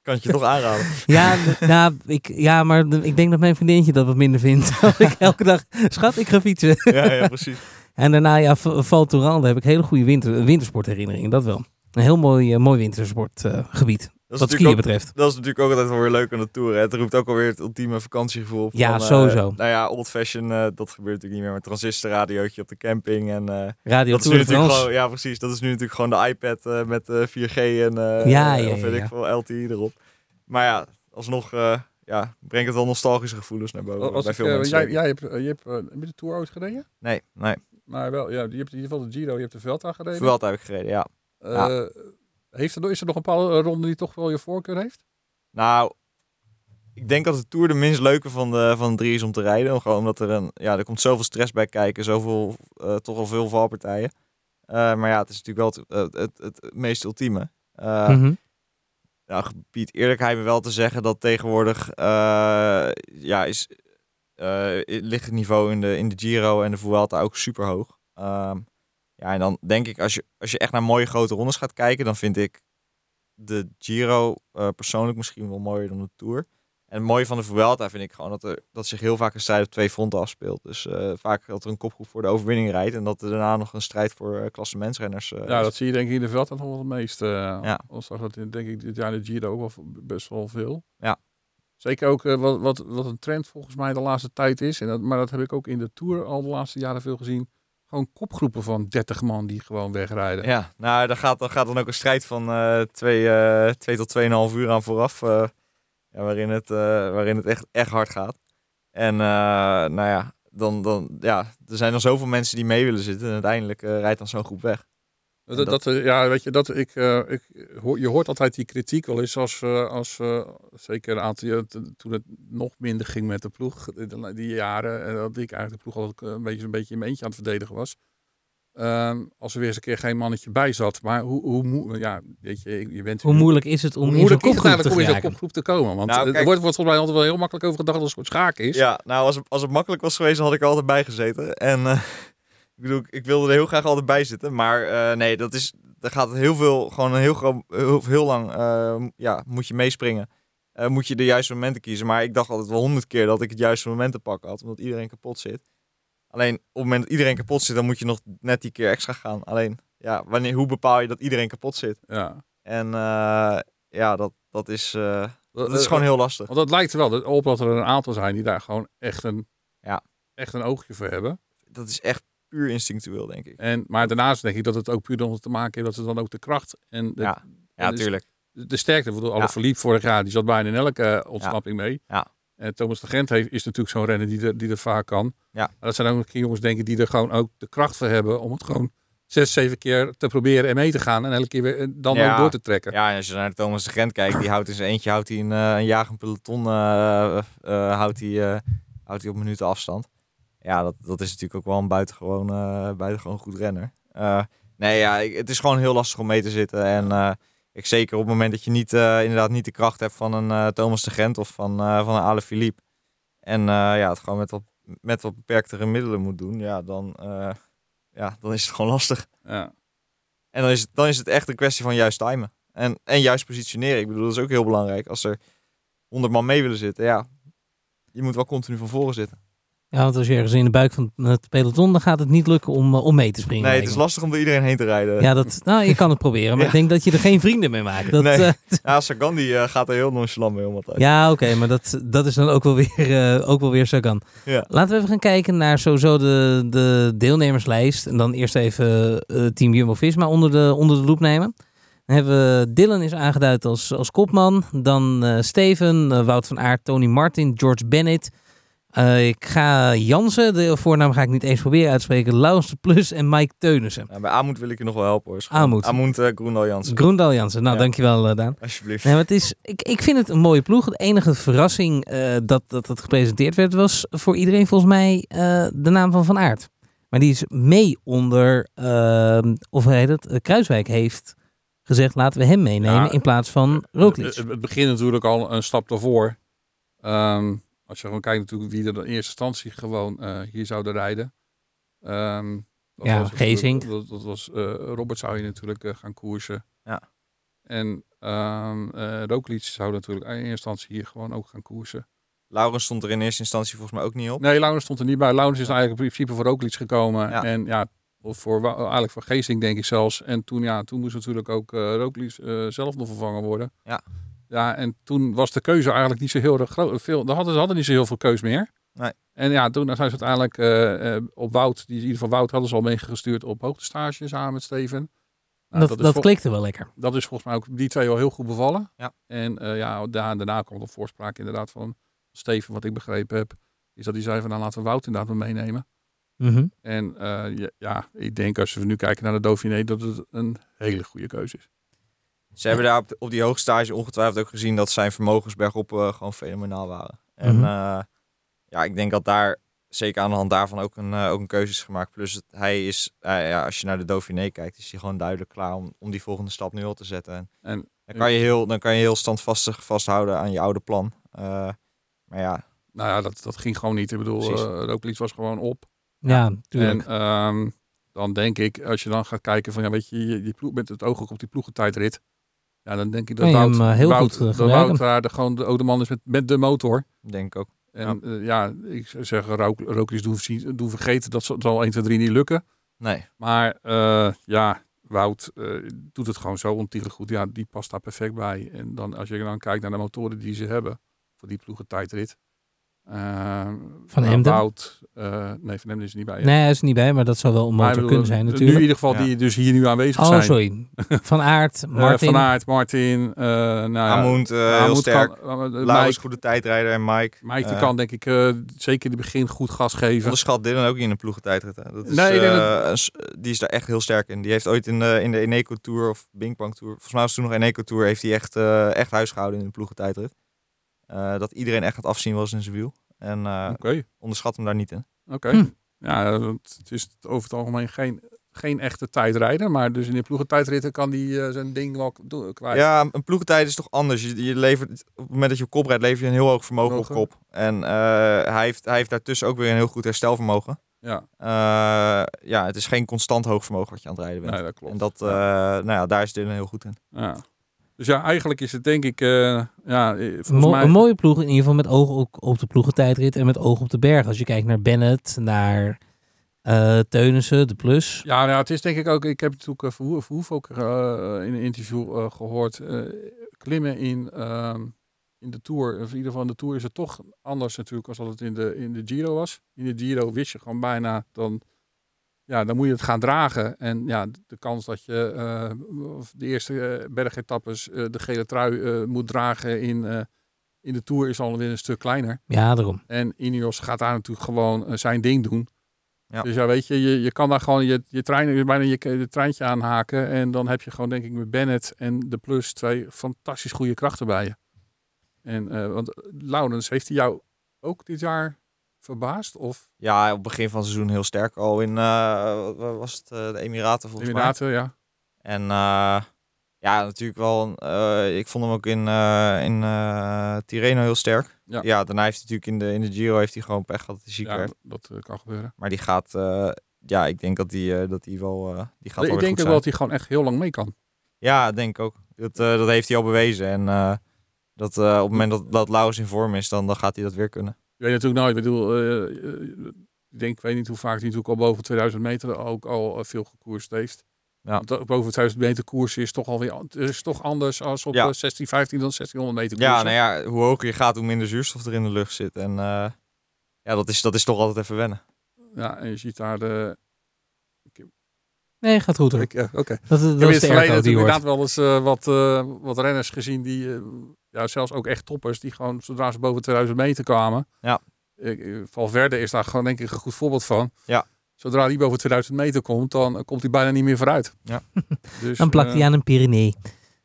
Kan het je toch aanraden.
Ja, nou, ik, ja, maar ik denk dat mijn vriendinnetje dat wat minder vindt. Als ik elke dag, schat, ik ga fietsen.
ja, ja, precies.
En daarna, ja, Val Thorens, daar heb ik hele goede winter, wintersportherinneringen, dat wel. Een heel mooi, eh, mooi wintersportgebied,
Dat is,
wat
natuurlijk
skiën
ook,
betreft.
dat is natuurlijk ook altijd wel weer leuk aan de Tour. Hè. Het roept ook alweer het ultieme vakantiegevoel op.
Ja,
van, eh,
sowieso.
nou ja, old fashion, eh, dat gebeurt natuurlijk niet meer. Maar transistorradiootje op de camping. En, eh,
Radio
dat is
Tour
gewoon, ja, precies. Dat is nu natuurlijk gewoon de iPad eh, met eh 4G en eh
Ja, ja,
of weet
ja, ja.
ik veel, LTE erop. Maar ja, alsnog eh, ja, brengt het wel nostalgische gevoelens naar boven.
Als
bij
ik,
veel mensen.
jij, jij hebt, je hebt, heb je de Tour ooit gereden?
Nee, nee.
Maar wel, ja, je hebt in ieder geval de Giro, je hebt de Vuelta gereden.
Vuelta heb ik gereden, ja.
Eh, heeft er, is er nog een bepaalde ronde die toch wel je voorkeur heeft?
Nou, ik denk dat de Tour de minst leuke van de, van de drie is om te rijden. Gewoon omdat er een, ja, er komt zoveel stress bij kijken, zoveel, eh, toch al veel valpartijen. Eh, maar ja, het is natuurlijk wel het, het, het, het meest ultieme. Eh,
Mhm.
Nou, gebied eerlijkheid me wel te zeggen dat tegenwoordig eh, ja, is, eh, ligt het niveau in de, in de Giro en de Vuelta ook super hoog. Ja, en dan denk ik, als je, als je echt naar mooie grote rondes gaat kijken, dan vind ik de Giro eh, persoonlijk misschien wel mooier dan de Tour. En het mooie van de Vuelta vind ik gewoon dat er dat zich heel vaak een strijd op twee fronten afspeelt. Dus eh, vaak dat er een kopgroep voor de overwinning rijdt en dat er daarna nog een strijd voor uh, klassementsrenners uh,
Ja, dat zie je denk ik in de Vuelta nog wel het meest.
Ja.
Al zag dat in, denk ik dit jaar de Giro ook wel best wel veel.
Ja.
Zeker ook wat, wat, wat een trend volgens mij de laatste tijd is. En dat, maar dat heb ik ook in de Tour al de laatste jaren veel gezien. Gewoon kopgroepen van 30 man die gewoon wegrijden.
Ja, nou, daar gaat, gaat dan ook een strijd van eh twee, eh, twee tot 2,5 uur aan vooraf. eh, waarin, het, waarin het echt, echt hard gaat. En nou ja, dan, dan, ja, er zijn dan zoveel mensen die mee willen zitten. En uiteindelijk rijdt dan zo'n groep weg.
Dat, dat, eh, ja, weet je, dat ik, eh, ik hoor, je hoort altijd die kritiek wel eens als, eh, als eh, zeker een aantal jaar toen het nog minder ging met de ploeg, die, die jaren, en dat ik eigenlijk de ploeg altijd een beetje, een beetje in mijn eentje aan het verdedigen was. Ehm, als er weer eens een keer geen mannetje bij zat. Maar hoe, hoe ja, weet je, je bent
Hoe moeilijk is het om
hoe
in zo'n kopgroep te
in kopgroep te komen? Want
Nou,
er wordt, wordt volgens mij altijd wel heel makkelijk over gedacht dat het een soort schaken is.
Ja, nou, als het, als het makkelijk was geweest, dan had ik er altijd bij gezeten. En eh, ik bedoel, ik wilde er heel graag altijd bij zitten. Maar eh, nee, dat is, er gaat heel veel, gewoon een heel, groot, heel, heel lang, eh, ja, moet je meespringen. Eh, moet je de juiste momenten kiezen. Maar ik dacht altijd wel honderd keer dat ik het juiste moment te pakken had. Omdat iedereen kapot zit. Alleen op het moment dat iedereen kapot zit, dan moet je nog net die keer extra gaan. Alleen, ja, wanneer, hoe bepaal je dat iedereen kapot zit?
Ja.
En ja, dat, dat, is, dat is gewoon heel lastig.
Want het lijkt er wel op dat er een aantal zijn die daar gewoon echt een,
Ja.
echt een oogje voor hebben.
Dat is echt puur instinctueel, denk ik.
En, maar daarnaast denk ik dat het ook puur nog te maken heeft dat ze dan ook de kracht en de,
Ja, Ja,
dus-
tuurlijk.
de sterkte. Bedoel, alle
Ja.
verliep vorig jaar, die zat bijna in elke eh, ontsnapping mee.
Ja.
En Thomas de Gent heeft, is natuurlijk zo'n renner die, er- die dat vaak kan.
Ja.
Maar dat zijn ook nog jongens, denk ik, die er gewoon ook de kracht voor hebben om het gewoon zes, zeven keer te proberen en mee te gaan. En elke keer weer eh, dan
Ja.
ook door te trekken.
Ja, en als je naar Thomas de Gent kijkt, die houdt in zijn eentje houdt hij een, eh, een jagend peloton houdt hij, houdt hij op minuten afstand. Ja, dat, dat is natuurlijk ook wel een buitengewoon, eh, buitengewoon goed renner. Eh, Nee, ja, ik- het is gewoon heel lastig om mee te zitten. En eh, ik zeker op het moment dat je niet, inderdaad niet de kracht hebt van een Thomas de Gent of van, van een Ale Philippe. En ja, het gewoon met wat, met wat beperktere middelen moet doen. Ja, dan, ja, dan is het gewoon lastig.
Ja.
En dan is het, dan is het echt een kwestie van juist timen. En, en juist positioneren. Ik bedoel, dat is ook heel belangrijk. Als er 100 man mee willen zitten, ja, je moet wel continu van voren zitten.
Ja, want als je ergens in de buik van het peloton, dan gaat het niet lukken om, eh, om mee te springen.
Nee, het is lastig om door iedereen heen te rijden.
Ja, dat, nou, je kan het proberen, maar
Ja.
ik denk dat je er geen vrienden mee maakt. Dat,
Nee.
eh,
Ja, Sagan die eh, gaat er heel nonchalant mee om altijd.
ja, oké, maar dat, dat is dan ook wel weer, eh, ook wel weer Sagan.
Ja.
Laten we even gaan kijken naar sowieso de, de deelnemerslijst. En dan eerst even Team Jumbo-Visma onder de, onder de loep nemen. Dan hebben we Dylan is aangeduid als, als kopman. Dan Steven, Wout van Aert, Tony Martin, George Bennett. Eh, ik ga Jansen, de voornaam ga ik niet eens proberen uit te spreken. Laurens de Plus en Mike Teunissen.
Ja, bij Amoed wil ik je nog wel helpen hoor. Is gewoon-
Amoed.
Amoed uh, Groendal Jansen.
Groendal Jansen, nou
Ja.
dankjewel uh, Daan.
Alsjeblieft.
Nee, maar het is, ik, ik vind het een mooie ploeg. De enige verrassing eh, dat, dat het gepresenteerd werd was voor iedereen volgens mij eh, de naam van Van Aert. Maar die is mee onder, uh, of heet het, uh, Kruiswijk heeft gezegd laten we hem meenemen
Ja,
in plaats van Roglic.
Het, het begint natuurlijk al een stap daarvoor. Um, als je gewoon kijkt natuurlijk wie er in eerste instantie gewoon uh, hier zouden rijden. Um,
dat ja, Gezink.
Dat, dat, was uh, Robert zou je natuurlijk uh, gaan koersen.
Ja.
En um, uh, zou natuurlijk in eerste instantie hier gewoon ook gaan koersen.
Laurens stond er in eerste instantie volgens mij ook niet op.
Nee, Laurens stond er niet bij. Laurens is eigenlijk in principe voor Roglic gekomen. Ja. En ja, of voor, eigenlijk voor Geesting denk ik zelfs. En toen, ja, toen moest natuurlijk ook uh, Roglic uh, zelf nog vervangen worden.
Ja.
Ja, en toen was de keuze eigenlijk niet zo heel erg groot. Veel, hadden, ze hadden niet zo heel veel keus meer.
Nee.
En ja, toen zijn ze uiteindelijk uh, op Wout, die in ieder geval Wout hadden ze al meegestuurd op hoogtestage samen met Steven.
Nou, dat dat, dat klikte wel lekker.
Dat is volgens mij ook die twee wel heel goed bevallen.
Ja.
En uh, ja, daar, daarna kwam de voorspraak inderdaad van Steven, wat ik begrepen heb. Is dat hij zei van nou laten we Wout inderdaad maar meenemen.
Mm -hmm.
En uh, ja, ja, ik denk als we nu kijken naar de Dauphiné dat het een hele goede keuze is.
Ze hebben daar op, op die hoogstage ongetwijfeld ook gezien dat zijn vermogens bergop uh, gewoon fenomenaal waren. En
Mhm.
mm -hmm. uh, ja, ik denk dat daar zeker aan de hand daarvan ook een, uh, ook een keuze is gemaakt. Plus het, hij is, ja, als je naar de Dauphiné kijkt, is hij gewoon duidelijk klaar om, om die volgende stap nu al te zetten. En,
en
dan, kan je heel, dan kan je heel standvastig vasthouden aan je oude plan. Uh, maar ja.
Nou ja, dat, dat ging gewoon niet. Ik bedoel, uh, Roglic was gewoon op.
Ja, tuurlijk.
En um, dan denk ik, als je dan gaat kijken van, ja, weet je, je, je ploeg, met het oog ook op die ploegentijdrit. Ja, dan denk ik dat Wout,
hem, uh, heel
Wout,
goed, uh,
dat Wout daar de, gewoon de oude man is met, met de motor.
Denk ik ook.
En ja, uh, ja ik zou zeggen, Roglic doen, doen vergeten, dat zal 1, 2, 3 niet lukken.
Nee.
Maar uh, ja, Wout uh, doet het gewoon zo ontiegelijk goed. Ja, die past daar perfect bij. En dan als je dan kijkt naar de motoren die ze hebben voor die ploegen tijdrit. Uh,
van Emden?
Wout, uh, nee, van Emden is er niet bij. Ja.
Nee, hij is er niet bij, maar dat zou wel een motor
bedoel,
kunnen zijn
Nu
natuurlijk.
in ieder geval die dus hier nu aanwezig
oh,
zijn.
sorry. Van Aert, Martin.
Uh, van Aert, Martin. Uh, nou ja,
Amund, uh, heel sterk.
Kan,
goede tijdrijder en Mike.
Mike die kan denk ik zeker in het begin goed gas geven.
Onderschat Dylan ook in een ploegentijdrit. Hè. Dat is,
nee,
dat... die is daar echt heel sterk in. Die heeft ooit in de, in de Eneco Tour of Bingpang Tour, volgens mij was het toen nog Eneco Tour, heeft hij echt, echt huis gehouden in de ploegentijdrit. Dat iedereen echt het afzien was in zijn wiel. En uh,
okay.
onderschat hem daar niet in.
Oké. Okay. Hm. Ja, het is over het algemeen geen, geen echte tijdrijder. Maar dus in de ploegentijdritten kan hij uh, zijn ding wel kwijt.
Ja, een ploegentijd is toch anders. Je, je levert, op het moment dat je op kop rijdt, lever je een heel hoog vermogen Mogen. op kop. En uh, hij, heeft, hij heeft daartussen ook weer een heel goed herstelvermogen.
Ja.
ja, het is geen constant hoog vermogen wat je aan het rijden bent.
Nee, dat klopt.
En dat, ja. nou ja, daar is Dylan heel goed in.
Ja. Dus ja, eigenlijk is het denk ik, uh, ja,
Mo
mij...
Een mooie ploeg in ieder geval met oog ook op de ploegentijdrit en met oog op de berg. Als je kijkt naar Bennett, naar uh, Teunissen, de Plus.
Ja, nou, het is denk ik ook, ik heb natuurlijk uh, Verhoef, Verhoef ook uh, in een interview gehoord, klimmen in, in de Tour, of in ieder geval in de Tour is het toch anders natuurlijk als dat het in de, in de Giro was. In de Giro wist je gewoon bijna, dan ja, dan moet je het gaan dragen. En ja, de kans dat je uh, de eerste uh, bergetappes uh, de gele trui moet dragen in, in de Tour is alweer een stuk kleiner.
Ja, daarom.
En Ineos gaat daar natuurlijk gewoon zijn ding doen.
Ja.
Dus ja, weet je, je, je kan daar gewoon je, je, trein, bijna je, je treintje aanhaken. En dan heb je gewoon, denk ik, met Bennett en de Plus twee fantastisch goede krachten bij je. En, want Laurens, heeft hij jou ook dit jaar verbaasd? Of
Ja, op het begin van het seizoen heel sterk al in, eh, wat wat was het, eh, de Emiraten volgens mij.
Emiraten, ja.
En eh, ja, natuurlijk wel. ik vond hem ook in, in Tirreno heel sterk.
Ja.
Ja. daarna heeft hij natuurlijk in de, in de Giro heeft hij gewoon pech gehad ziek
ja
werd.
dat kan gebeuren.
Maar die gaat, ja, ik denk dat die, dat die wel, die gaat
ik denk ook wel dat hij gewoon echt heel lang mee kan.
Ja, denk ik ook. Dat, dat heeft hij al bewezen. En dat op het moment dat, dat Laurens in vorm is, dan, dan gaat hij dat weer kunnen.
Je weet natuurlijk nooit. Ik bedoel, eh, eh, ik denk, ik weet niet hoe vaak hij natuurlijk al boven 2000 meter ook al eh, veel gekoerst heeft.
Ja.
Want boven 2000 meter koers is toch alweer is toch anders als op
Ja.
eh, 16, 15 dan 1600 meter koers.
Ja, nou ja, hoe hoger je gaat, hoe minder zuurstof er in de lucht zit. En eh, ja, dat is, dat is toch altijd even wennen.
Ja, en je ziet daar de...
Nee, gaat goed hoor.
Ik, Oké.
Dat, is
het
de
verleden
airco die
natuurlijk inderdaad wel eens wat, eh, wat renners gezien die, eh, ja, zelfs ook echt toppers, die gewoon zodra ze boven 2000 meter kwamen.
Ja.
Ik, eh, Valverde is daar gewoon denk ik een goed voorbeeld van.
Ja.
Zodra hij boven 2000 meter komt, dan eh, komt hij bijna niet meer vooruit.
Ja.
Dus,
Dan plakt
eh,
hij aan een Pyrenee.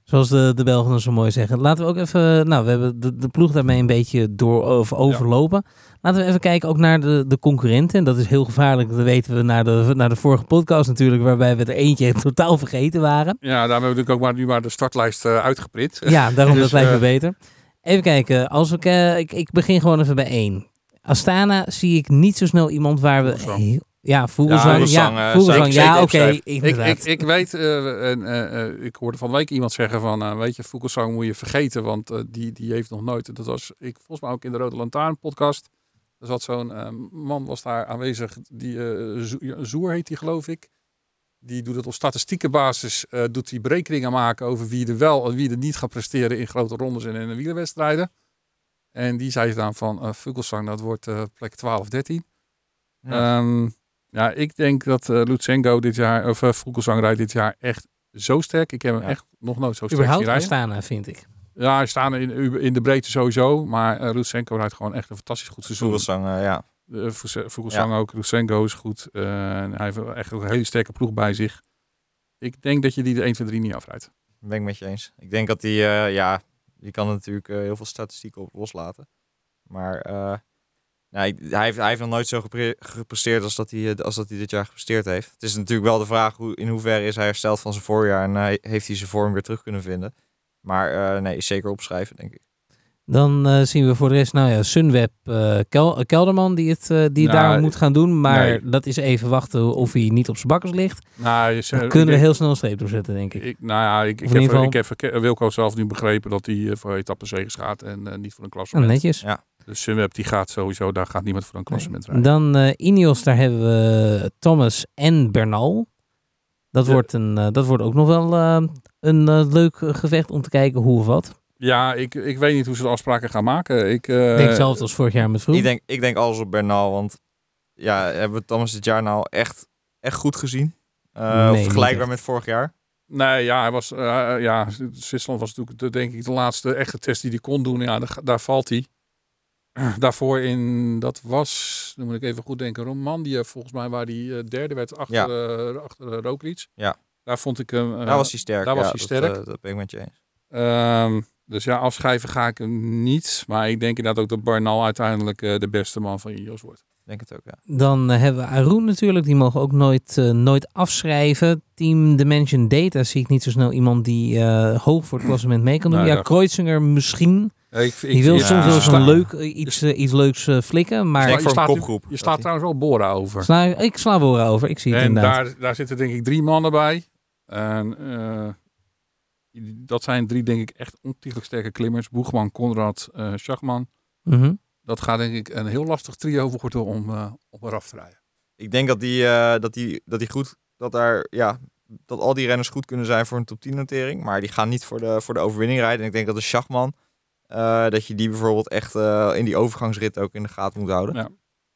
Zoals de, de Belgen zo mooi zeggen. Laten we ook even, nou we hebben de, de ploeg daarmee een beetje door over, overlopen. Laten we even kijken ook naar de, de concurrenten. En dat is heel gevaarlijk, dat weten we naar de, naar de vorige podcast natuurlijk, waarbij we er eentje totaal vergeten waren.
Ja, daar hebben we natuurlijk ook maar, nu maar de startlijst eh, uitgeprint.
Ja, daarom
Dus,
dat lijkt me
eh,
beter. Even kijken, als we, ke- ik, ik begin gewoon even bij één. Astana zie ik niet zo snel iemand waar we... Heel- ja, Vogelsang.
Vogelsang,
Ja,
eh,
Vogelsang. Ja, oké.
Ik,
inderdaad.
ik, ik weet, eh, en, eh, ik hoorde van de week iemand zeggen van, weet je, Fuglsang moet je vergeten, want die, die heeft nog nooit, dat was ik volgens mij ook in de Rode Lantaarn podcast, er zat zo'n man was daar aanwezig, die eh, Zo- Zoer heet die geloof ik, die doet het op statistieke basis, eh, doet die berekeningen maken over wie er wel en wie er niet gaat presteren in grote rondes en in de wielerwedstrijden. En die zei dan van, uh, dat wordt eh, plek 12, 13.
Ja.
Ehm, ja, ik denk dat eh Lutsenko dit jaar, of uh, Vogelsang rijdt dit jaar echt zo sterk. Ik heb hem
Ja.
echt nog nooit zo sterk zien
Überhaupt
rijden.
Astana, vind ik.
Ja, hij staat in, in de breedte sowieso. Maar uh, Lutsenko rijdt gewoon echt een fantastisch goed seizoen.
Vogelsang, eh, ja.
Uh, Vogelsang ook, Lutsenko is goed. Uh, hij heeft echt ook een hele sterke ploeg bij zich. Ik denk dat je die de 1, 2, 3 niet afrijdt.
Ben ik met je eens. Ik denk dat hij, uh, ja, je kan er natuurlijk uh, heel veel statistieken op loslaten. Maar uh, nou, hij, heeft, hij heeft nog nooit zo gepre gepresteerd als dat, hij, als dat hij dit jaar gepresteerd heeft. Het is natuurlijk wel de vraag hoe, in hoeverre is hij hersteld van zijn voorjaar en uh, heeft hij zijn vorm weer terug kunnen vinden. Maar uh, nee, is zeker opschrijven, denk ik.
Dan uh, zien we voor de rest, nou ja, Sunweb uh, Kel Kelderman die het, uh, die nou, daar moet gaan doen. Maar nee. dat is even wachten of hij niet op zijn bakkers ligt.
Nou,
je, Dan kunnen we heel snel een streep doorzetten, denk ik.
ik nou ja, ik, ik, heb, geval... ik heb Wilco zelf nu begrepen dat hij voor etappe zegens gaat en uh, niet voor een klassement.
Oh, netjes.
Ja.
Dus Sunweb die gaat sowieso, daar gaat niemand voor een klassement
nee.
rijden.
Dan uh, Ineos, daar hebben we Thomas en Bernal. Dat, ja. wordt, een, uh, dat wordt ook nog wel uh, een leuk gevecht om te kijken hoe of wat.
Ja, ik, ik weet niet hoe ze de afspraken gaan maken. Ik
uh, denk hetzelfde als vorig jaar met Vroeg.
Ik denk, ik denk alles op Bernal, want ja, hebben we Thomas dit jaar nou echt, echt goed gezien? Uh, nee, vergelijkbaar met vorig jaar?
Nee, ja, hij was, uh, ja, Zwitserland was natuurlijk de, denk ik de laatste echte test die hij kon doen. Ja, daar, daar valt hij. Daarvoor in, dat was, dan moet ik even goed denken, Romandie volgens mij, waar hij uh, derde werd achter, ja. uh, achter uh, Roglic.
Ja.
Daar vond ik hem...
daar was hij sterk.
Daar
ja,
was hij sterk.
Dat, dat ben ik met je eens.
Um, dus ja, afschrijven ga ik hem niet. Maar ik denk inderdaad ook dat Barnal uiteindelijk uh, de beste man van Ineos wordt.
Denk het ook, ja.
Dan uh, hebben we Arun natuurlijk. Die mogen ook nooit, uh, nooit afschrijven. Team Dimension Data zie ik niet zo snel iemand die hoog voor het klassement mee kan doen. Nou, ja, ja, Kreuzinger misschien.
Ja, ik, ik,
die wil
ja,
soms wel zo'n leuk, iets, iets leuks flikken. Maar
je,
staat,
kopgroep,
je staat trouwens wel Bora over.
Sla, ik sla Bora over. Ik zie het
en
inderdaad.
Daar, daar zitten denk ik drie mannen bij. En uh, dat zijn drie, denk ik, echt ontiegelijk sterke klimmers. Boegman, Konrad, uh, Schachman.
Mm -hmm.
Dat gaat denk ik een heel lastig trio worden om, uh, om eraf te rijden.
Ik denk dat die, uh, dat die, dat die goed, dat daar, ja, dat al die renners goed kunnen zijn voor een top 10 notering. Maar die gaan niet voor de, voor de overwinning rijden. En ik denk dat de Schachman, uh, dat je die bijvoorbeeld echt in die overgangsrit ook in de gaten moet houden.
Ja.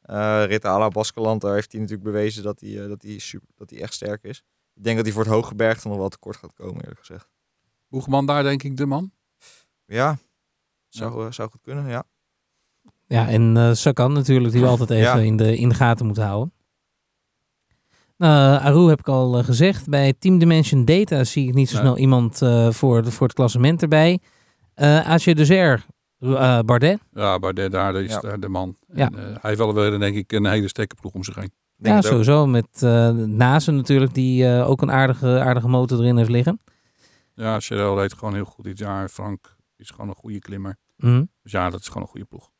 Uh, Rit à la Baskeland, daar heeft hij natuurlijk bewezen dat hij, dat hij, super, dat hij echt sterk is. Ik denk dat hij voor het hooggebergte nog wel tekort gaat komen, eerlijk gezegd.
Boegman daar denk ik de man?
Ja, zou, ja. zou goed kunnen, ja.
Ja, en uh, Sakan natuurlijk, die we altijd even ja. in, de, in de gaten moeten houden. Uh, Aru heb ik al uh, gezegd. Bij Team Dimension Data zie ik niet zo snel iemand uh, voor, de, voor het klassement erbij. Uh, AJ Dezer Eh, Bardet.
Ja, Bardet daar is
Ja.
de man.
Ja.
En, eh, hij heeft wel weer, denk ik, een hele sterke ploeg om zich heen.
Denk
ja,
ook.
sowieso. Met eh Nazen natuurlijk, die eh, ook een aardige, aardige motor erin heeft liggen.
Ja, Cheryl deed gewoon heel goed dit jaar. Frank is gewoon een goede klimmer.
Mhm.
Dus ja, dat is gewoon een goede ploeg.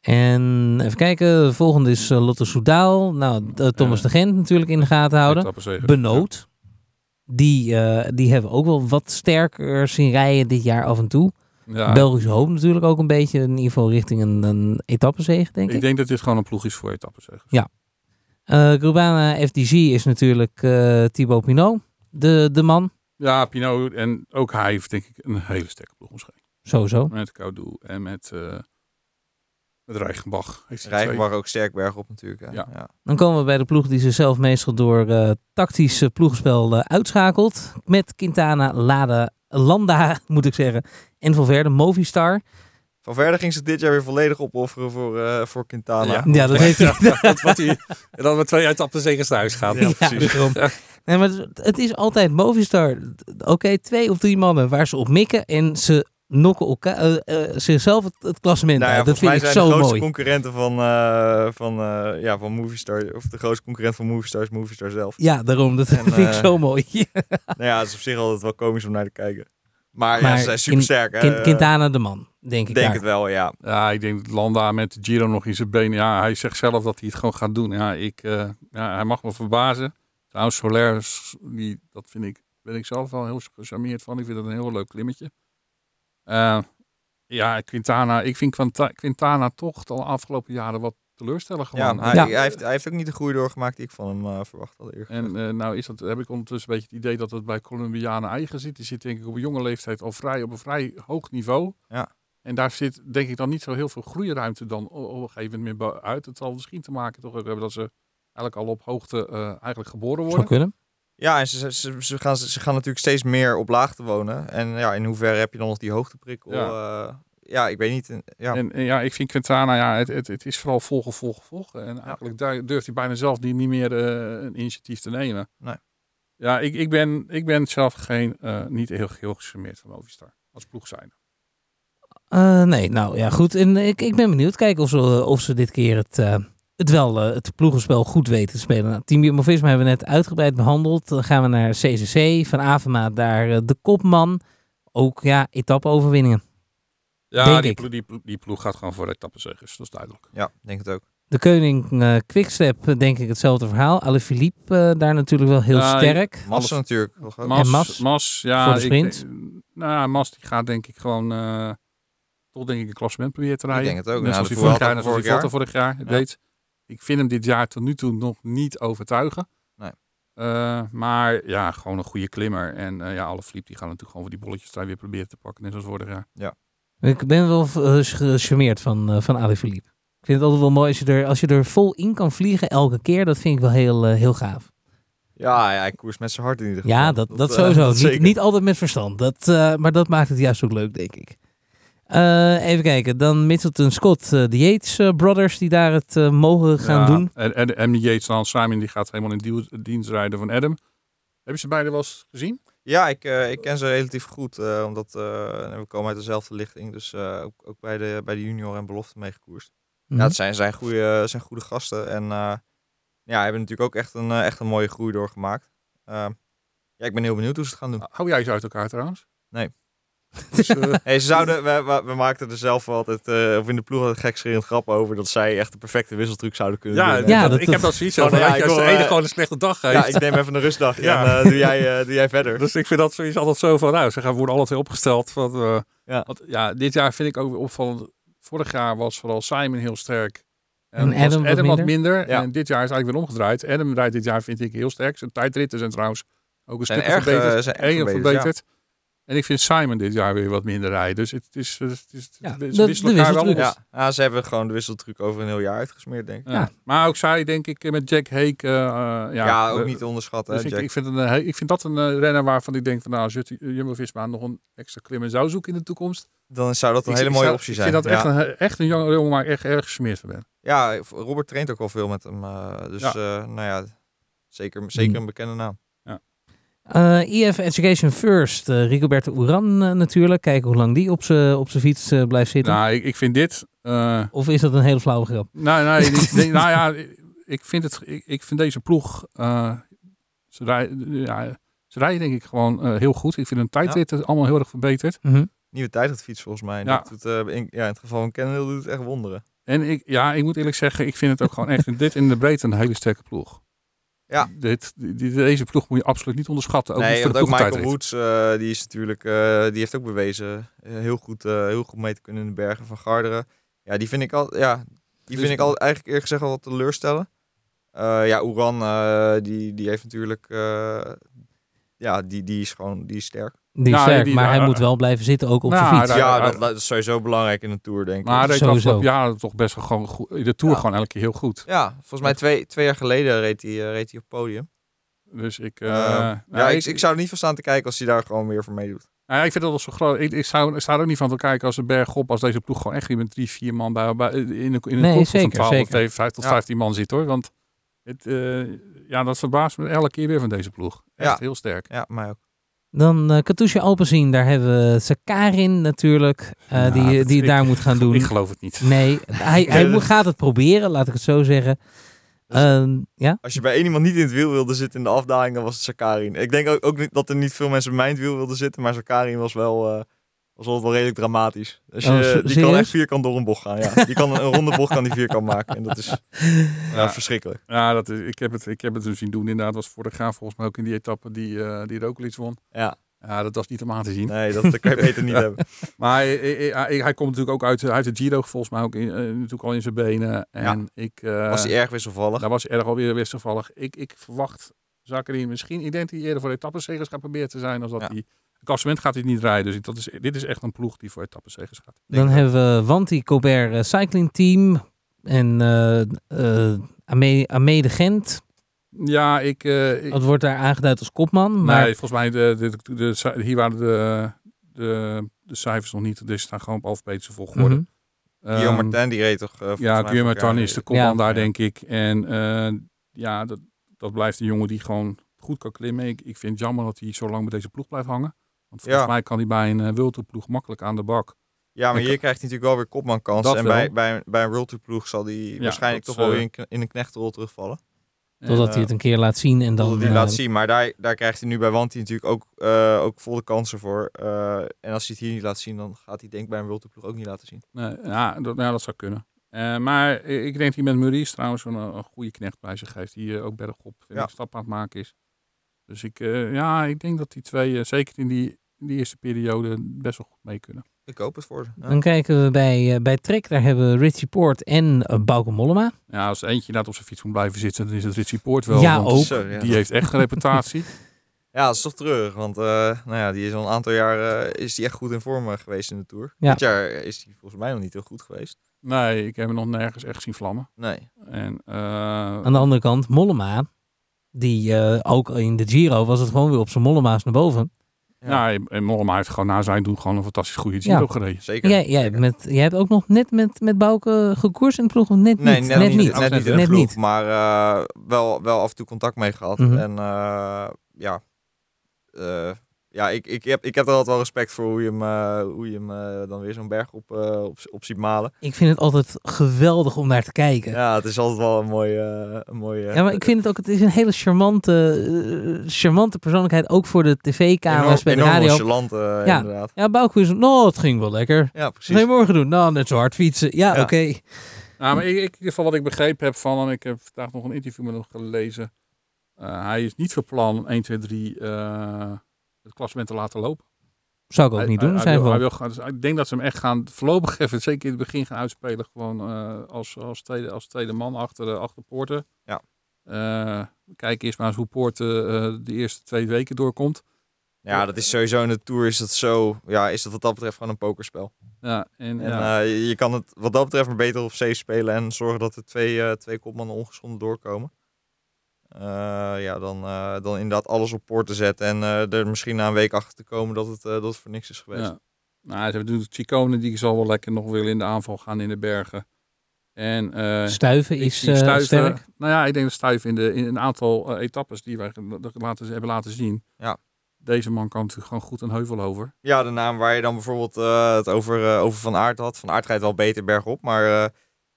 En even kijken, de volgende is eh, Lotte Soedaal. Nou, eh, Thomas
Ja.
de Gent natuurlijk in de gaten houden. Benoot. Die, eh, die hebben ook wel wat sterker zien rijden dit jaar af en toe.
Ja,
Belgische hoop natuurlijk ook een beetje in ieder geval richting een, een etappezege, denk ik.
ik denk dat dit gewoon een ploeg is voor etappenzegers.
Ja. Eh Grubana FDG is natuurlijk eh Thibaut Pinot, de, de man,
Ja, Pinot en ook hij heeft denk ik een hele sterke ploeg heen.
sowieso.
Met Koudu en met, eh met Reichenbach.
Rijgenbach ook sterk bergop natuurlijk.
Ja.
Ja.
Dan komen we bij de ploeg die zichzelf meestal door eh, tactisch ploegenspel eh, uitschakelt. Met Quintana, Lada, Landa, moet ik zeggen. En Valverde, Movistar.
Van verder ging ze dit jaar weer volledig opofferen voor, eh, voor Quintana.
Ja.
Ja, dat heeft hij.
Ja, dat wat hij, en dan met twee etappenzegers naar huis gaan.
Ja, daarom. Nee, maar het- het is altijd Movistar. Oké, twee of drie mannen waar ze op mikken en ze nokken elkaar, eh, eh, zichzelf het, het klassement
Nou ja,
uit. Dat
volgens
vind
mij
ik
zijn de
zo
grootste
mooi.
concurrenten van, eh, van, eh, ja, van Movistar, of de grootste concurrent van Movistar is Movistar zelf.
Ja, daarom. Dat
En,
vind ik zo mooi.
nou ja, het is op zich altijd wel komisch om naar te kijken. Maar,
Maar
ja, ze zijn super sterk.
Quin- Quintana de man, denk ik.
denk
daar.
het wel, ja.
Ja, ik denk dat Landa met de Giro nog in zijn benen. Ja, hij zegt zelf dat hij het gewoon gaat doen. Ja, ik, eh, ja hij mag me verbazen. Trouwens, Soler, die, dat vind ik, ben ik zelf wel heel gecharmeerd van. Ik vind het een heel leuk klimmetje. Eh, ja, Quintana, ik vind Quinta- Quintana toch de afgelopen jaren wat teleurstellend
ja,
gewoon.
hij,
Ja.
hij heeft, hij heeft ook niet de groei doorgemaakt die ik van hem eh, verwacht had. gezegd.
En eh, nou is dat, heb ik ondertussen een beetje het idee dat het bij Colombianen eigen zit. Die zit denk ik op een jonge leeftijd al vrij op een vrij hoog niveau.
Ja.
En daar zit denk ik dan niet zo heel veel groeiruimte dan op een gegeven moment meer uit. Het zal misschien te maken toch ook hebben dat ze eigenlijk al op hoogte eh, eigenlijk geboren
Zou
worden.
kunnen.
Ja, en ze, ze, ze, gaan, ze gaan natuurlijk steeds meer op laagte wonen. En ja, in hoeverre heb je dan nog die hoogteprikkel? Ja, ja ik weet niet. Ja.
En, en ja, ik vind Quintana, ja, het, het, het is vooral volgen, volgen, volgen. En eigenlijk daar durft hij bijna zelf niet, niet meer eh, een initiatief te nemen.
Nee.
Ja, ik, ik, ben, ik ben zelf geen, eh, niet heel, heel gecharmeerd van Movistar. Als ploeg zijn.
Eh, nee, nou ja, goed. En ik, ik ben benieuwd. Kijken of ze, of ze dit keer het, eh, het wel, eh, het ploegenspel goed weten te spelen. Nou, Team Jumbo-Visma hebben we net uitgebreid behandeld. Dan gaan we naar CCC. Van Avermaat daar eh, de kopman. Ook, ja, etappe-overwinningen.
Ja, die,
ik.
ploeg, die, ploeg, die ploeg gaat gewoon voor etappenzegers. Dat is duidelijk.
ja, denk het ook.
De Koning uh, Quickstep, denk ik hetzelfde verhaal. Alaphilippe uh, daar natuurlijk wel heel
Ja,
sterk.
Massa natuurlijk.
Mas,
En Mas?
Mas, ja,
Voor de
ik
sprint?
denk- nou ja, Mas die gaat denk ik gewoon eh, toch denk ik een klassement proberen te rijden.
denk het ook.
Net
Nou,
zoals hij vorig
vorig
jaar, hij
jaar.
Vorig jaar
Ja.
deed. Ik vind hem dit jaar tot nu toe nog niet overtuigen.
Nee.
Eh, maar ja, gewoon een goede klimmer. En eh ja, alle fliep die gaan natuurlijk gewoon voor die bolletjes daar weer proberen te pakken. Net zoals vorig jaar.
Ik ben wel uh, gecharmeerd van, uh, van Alaphilippe. Ik vind het altijd wel mooi als je, er, als je er vol in kan vliegen elke keer. Dat vind ik wel heel, uh, heel gaaf.
Ja, ja, hij koerst met zijn hart in ieder geval.
Ja, dat, dat,
eh,
sowieso.
dat
niet, niet altijd met verstand. Dat, uh, maar dat maakt het juist ook leuk, denk ik. Uh, even kijken. Dan Middleton Scott, uh, de Yates uh, Brothers, die daar het uh, mogen gaan
Ja,
doen.
En, en, en die Yates dan, Simon, die gaat helemaal in die, dienst rijden van Adam. Heb je ze beide wel eens gezien?
Ja, ik, uh, ik ken ze relatief goed, uh, omdat uh, we komen uit dezelfde lichting. Dus uh, ook, ook bij, de, bij de junior en belofte meegekoerst. Mm
Mhm.
-hmm. Ja, het zijn, zijn, goede, zijn goede gasten. En uh, ja, hebben natuurlijk ook echt een, echt een mooie groei doorgemaakt. Uh, ja, ik ben heel benieuwd hoe ze het gaan doen.
Hou jij ze uit elkaar trouwens?
Nee. Dus, uh... hey, ze zouden, we, maakten er zelf wel altijd, uh, of in de ploeg altijd gekscherend grap over, dat zij echt de perfecte wisseltruc zouden kunnen
ja,
doen.
Ja, dat, dat, ik heb dat zoiets over. Ja, als de ene gewoon een slechte dag heeft.
Ja, ik neem even een rustdag ja. en uh, doe, jij, doe jij verder.
Dus ik vind dat zoiets altijd zo van, nou, ze gaan worden alle twee opgesteld. Van, uh,
ja.
Want, ja, dit jaar vind ik ook weer opvallend. Vorig jaar was vooral Simon heel sterk.
En, en Adam,
Adam
wat
wat
minder.
En dit jaar is eigenlijk weer omgedraaid. Adam rijdt dit jaar, vind ik, heel sterk. Zijn tijdritten zijn trouwens ook een stuk
erg,
verbeterd.
Zijn
erg verbeterd. En ik vind Simon dit jaar weer wat minder rijden. Dus het is, het is,
ja,
ze
de,
wisselen
de
elkaar wel op.
Ja. ja, ze hebben gewoon de wisseltruc over een heel jaar uitgesmeerd, denk ik.
Ja. Maar ook zij, denk ik, met Jack Hake. Uh, ja,
ja, ook niet te onderschatten.
Dus
hè,
ik,
Jack.
ik, vind een, ik vind dat een uh, renner waarvan ik denk van nou, als Jumbo-Visma nog een extra klimmer zou zoeken in de toekomst.
Dan zou dat een
ik,
hele
ik
mooie
zou,
optie
ik
zijn.
vind dat echt, een, echt een jonge jongen waar ik echt erg gesmeerd van ben.
Ja, Robert traint ook wel veel met hem. Uh, dus ja. Uh, nou ja, zeker, zeker een bekende naam.
Ja.
Eh EF Education First, eh, Rigoberto Uran eh, natuurlijk. Kijken hoe lang die op zijn op zijn fiets blijft zitten.
Nou, ik, ik vind dit... eh,
Of is dat een hele flauwe grap?
nou, nee, niet- nee, nou ja, ik vind, het, ik, ik vind deze ploeg... eh, ze, rijden, ja, ze rijden denk ik gewoon heel goed. Ik vind hun tijdrit allemaal heel erg verbeterd.
Mhm.
Nieuwe tijdritfiets volgens mij.
Ja.
Dat doet, in, ja, in het geval van Kennedy doet het echt wonderen.
En ik, ja, ik moet eerlijk zeggen, ik vind het ook gewoon echt in dit in de breedte een hele sterke ploeg.
Ja.
Dit, deze ploeg moet je absoluut niet onderschatten. Ook
nee, want
de
ook Michael. Woods, eh, die is natuurlijk, eh, die heeft ook bewezen eh, heel, goed, eh, heel goed mee te kunnen in de bergen van Garderen. Ja, die vind ik al, ja, die
Dus-
vind ik al eigenlijk eerlijk gezegd al wat teleurstellen. Ja, Oeran, die, die heeft natuurlijk, ja, die, die is gewoon, die is sterk.
Die is
Nou,
sterk,
die-
maar hij
eh,
moet wel blijven zitten ook op
nou,
zijn fiets.
ja, dat, dat is sowieso belangrijk in een Tour, denk ik.
Maar afgelopen toch best wel gewoon goed. In de Tour
Ja.
gewoon elke keer heel goed.
Ja, volgens mij twee, twee jaar geleden reed hij, eh, reed hij op podium.
Dus ik... eh,
Eh,
nou,
ja, ik, ik zou er niet van staan te kijken als hij daar gewoon meer voor meedoet.
nou ja, ik vind dat wel zo groot. Ik, ik, zou, ik sta er ook niet van te kijken als de berg op, als deze ploeg gewoon echt met drie, vier man bij, bij in een, in een
Nee,
van
zeker,
12
zeker.
of 5 tot
Ja.
15 man zit hoor. Want het, eh, ja, dat verbaast me elke keer weer van deze ploeg. Echt
Ja.
heel sterk.
Ja, mij ook.
Dan eh Katusha Alpenzien, daar hebben we Sakarin natuurlijk, eh,
Ja,
die, die
ik-
daar moet gaan doen.
Ik geloof het niet.
Nee, hij, hij
dat-
gaat het proberen, laat ik het zo zeggen.
Dus-
Ehm, ja?
Als je bij één iemand niet in het wiel wilde zitten in de afdaling, dan was het Sakarin. Ik denk ook, ook niet dat er niet veel mensen bij mij in het wiel wilden zitten, maar Sakarin was wel, eh, was wel, wel redelijk dramatisch. Dus je,
Oh, se-
die kan echt vierkant door een bocht gaan. Ja. Die kan een, een ronde bocht kan die vierkant maken. En dat is ja,
Ja.
verschrikkelijk.
Ja, dat, is- ik, heb het, ik heb het dus zien doen. Inderdaad, was vorig jaar volgens mij ook in die etappe die, eh die Roglic won.
Ja,
Ja, dat was niet om aan te zien.
nee, dat, kan je beter niet hebben.
Maar hij, hij, hij- komt natuurlijk ook uit, uit de Giro, volgens mij ook in, eh, natuurlijk al in zijn benen. En ik, eh,
Was hij erg wisselvallig?
daar was hij erg alweer wisselvallig. Ik, ik verwacht Zakarin misschien, eerder voor etappenzegers gaat proberen te zijn. Als dat
Ja.
hij, het klassement gaat hij niet rijden. Dus dat is, dit is echt een ploeg die voor etappenzegers gaat.
Dan hebben we Wanty Colbert eh, Cycling Team en eh eh Ame, Ame de Gent.
Ja, ik... eh, ik
Dat wordt daar aangeduid als kopman. Maar
nee, volgens mij, de, de, de, de- hier waren de, de, de cijfers nog niet. Dus staan gewoon op alfabetische volgorde.
Guillaume
Ehm,
Martin, die reed toch... volgens mij
Ja, Guillaume Martin is de kopman
Ja.
daar, denk ik. En eh, ja, dat, dat blijft een jongen die gewoon goed kan klimmen. Ik, ik vind het jammer dat hij zo lang met deze ploeg blijft hangen. Want volgens
Ja.
mij kan hij bij een uh, World Tour ploeg makkelijk aan de bak.
Ja, maar hier krijgt hij natuurlijk wel weer kopmankans. En
wel.
bij, bij, bij een World Tour ploeg zal hij waarschijnlijk toch wel weer in, in een knechtenrol terugvallen.
Totdat
eh,
hij het een keer laat zien en dan...
Dat hij
eh,
laat zien. Maar daar, daar krijgt hij nu bij Wanty natuurlijk ook, eh, ook volle kansen voor. Eh, en als hij het hier niet laat zien, dan gaat hij denk ik bij een World Tour ploeg ook niet laten zien.
Nee, ja, dat, ja, dat zou kunnen. Eh, maar ik denk dat hij met Maurice trouwens een, een goede knecht bij zich heeft. Die eh, ook bergop vind
Ja.
ik, stap aan het maken is. Dus ik, eh, ja, ik denk dat die twee, zeker in die, in die eerste periode, best wel goed mee kunnen.
Ik hoop het voor ze. Ja.
Dan kijken we bij, bij Trek. Daar hebben we Richie Poort en uh, Bauke Mollema.
Ja, als eentje inderdaad op zijn fiets moet blijven zitten, dan is het Richie Poort wel.
Ja,
want
ook.
Zo, ja.
Die heeft echt een reputatie.
Ja, dat is toch treurig. Want eh, nou ja, die is al een aantal jaar is die echt goed in vorm geweest in de Tour.
Ja.
Dit jaar is hij volgens mij nog niet heel goed geweest.
Nee, ik heb hem nog nergens echt zien vlammen.
Nee.
En, eh,
Aan de andere kant, Mollema. Die eh, ook in de Giro was het gewoon weer op zijn Mollema's naar boven.
Ja.
ja, en Mollema heeft gewoon na zijn doen gewoon een fantastisch goede Giro
Ja.
gereden.
Zeker.
Jij, jij, hebt met, jij hebt ook nog net met, met Bauke gekoerst in de ploeg? of Net
Nee,
niet.
net,
net
niet.
niet.
Net niet in de
Net
ploeg,
niet.
maar eh, wel, wel af en toe contact mee gehad.
Mhm.
En eh, ja, eh, ja ik, ik, heb, ik heb er altijd wel respect voor hoe je hem, eh, hoe je hem eh, dan weer zo'n berg op, eh, op, op ziet malen.
Ik vind het altijd geweldig om naar te kijken. Ja,
Ja, het is altijd wel een mooie... een mooie
maar ik vind het ook, het is een hele charmante, charmante persoonlijkheid. Ook voor de tv-camera's bij de
enorm
radio.
eh,
Ja.
inderdaad.
Ja, Bauke is, nou, het ging wel lekker.
Ja, precies.
ga je morgen doen? Nou, net zo hard fietsen. Ja,
Ja.
oké.
Nou, maar ik, ik, in ieder geval wat ik begrepen heb van, en ik heb vandaag nog een interview met hem gelezen. eh, hij is niet van plan 1, 2, 3 eh, het klassement te laten lopen.
Zou ik ook
Hij-
niet doen.
hij
Zijn
wil- hij
wel.
wil gaan- dus ik denk dat ze hem echt gaan voorlopig even, zeker in het begin gaan uitspelen. Gewoon eh, als, als, tweede, als tweede man achter, de achter Poorten.
Ja.
Eh, kijk eerst maar eens hoe Poorten eh, de eerste twee weken doorkomt.
Ja, dat is sowieso in de Tour is dat zo... Ja, is dat wat dat betreft gewoon een pokerspel.
Ja, en,
En
ja.
eh, je- kan het wat dat betreft maar beter op safe spelen en zorgen dat er twee, eh, twee kopmannen ongeschonden doorkomen. Eh, ja, dan, eh, dan inderdaad alles op poort te zetten en eh, er misschien na een week achter te komen dat het, eh, dat het voor niks is geweest.
Ja. Nou, ze hebben natuurlijk Chicone, die zal wel lekker nog willen in de aanval gaan in de bergen. En eh,
Stuiven is
Stuiven-
sterk.
Nou ja, ik denk dat Stuiven in, de, in een aantal etappes die wij laten, hebben laten zien.
Ja.
Deze man kan natuurlijk gewoon goed een heuvel over.
Ja, de naam waar je dan bijvoorbeeld eh, het over, over Van Aert had. Van Aert rijdt wel beter bergop, maar eh,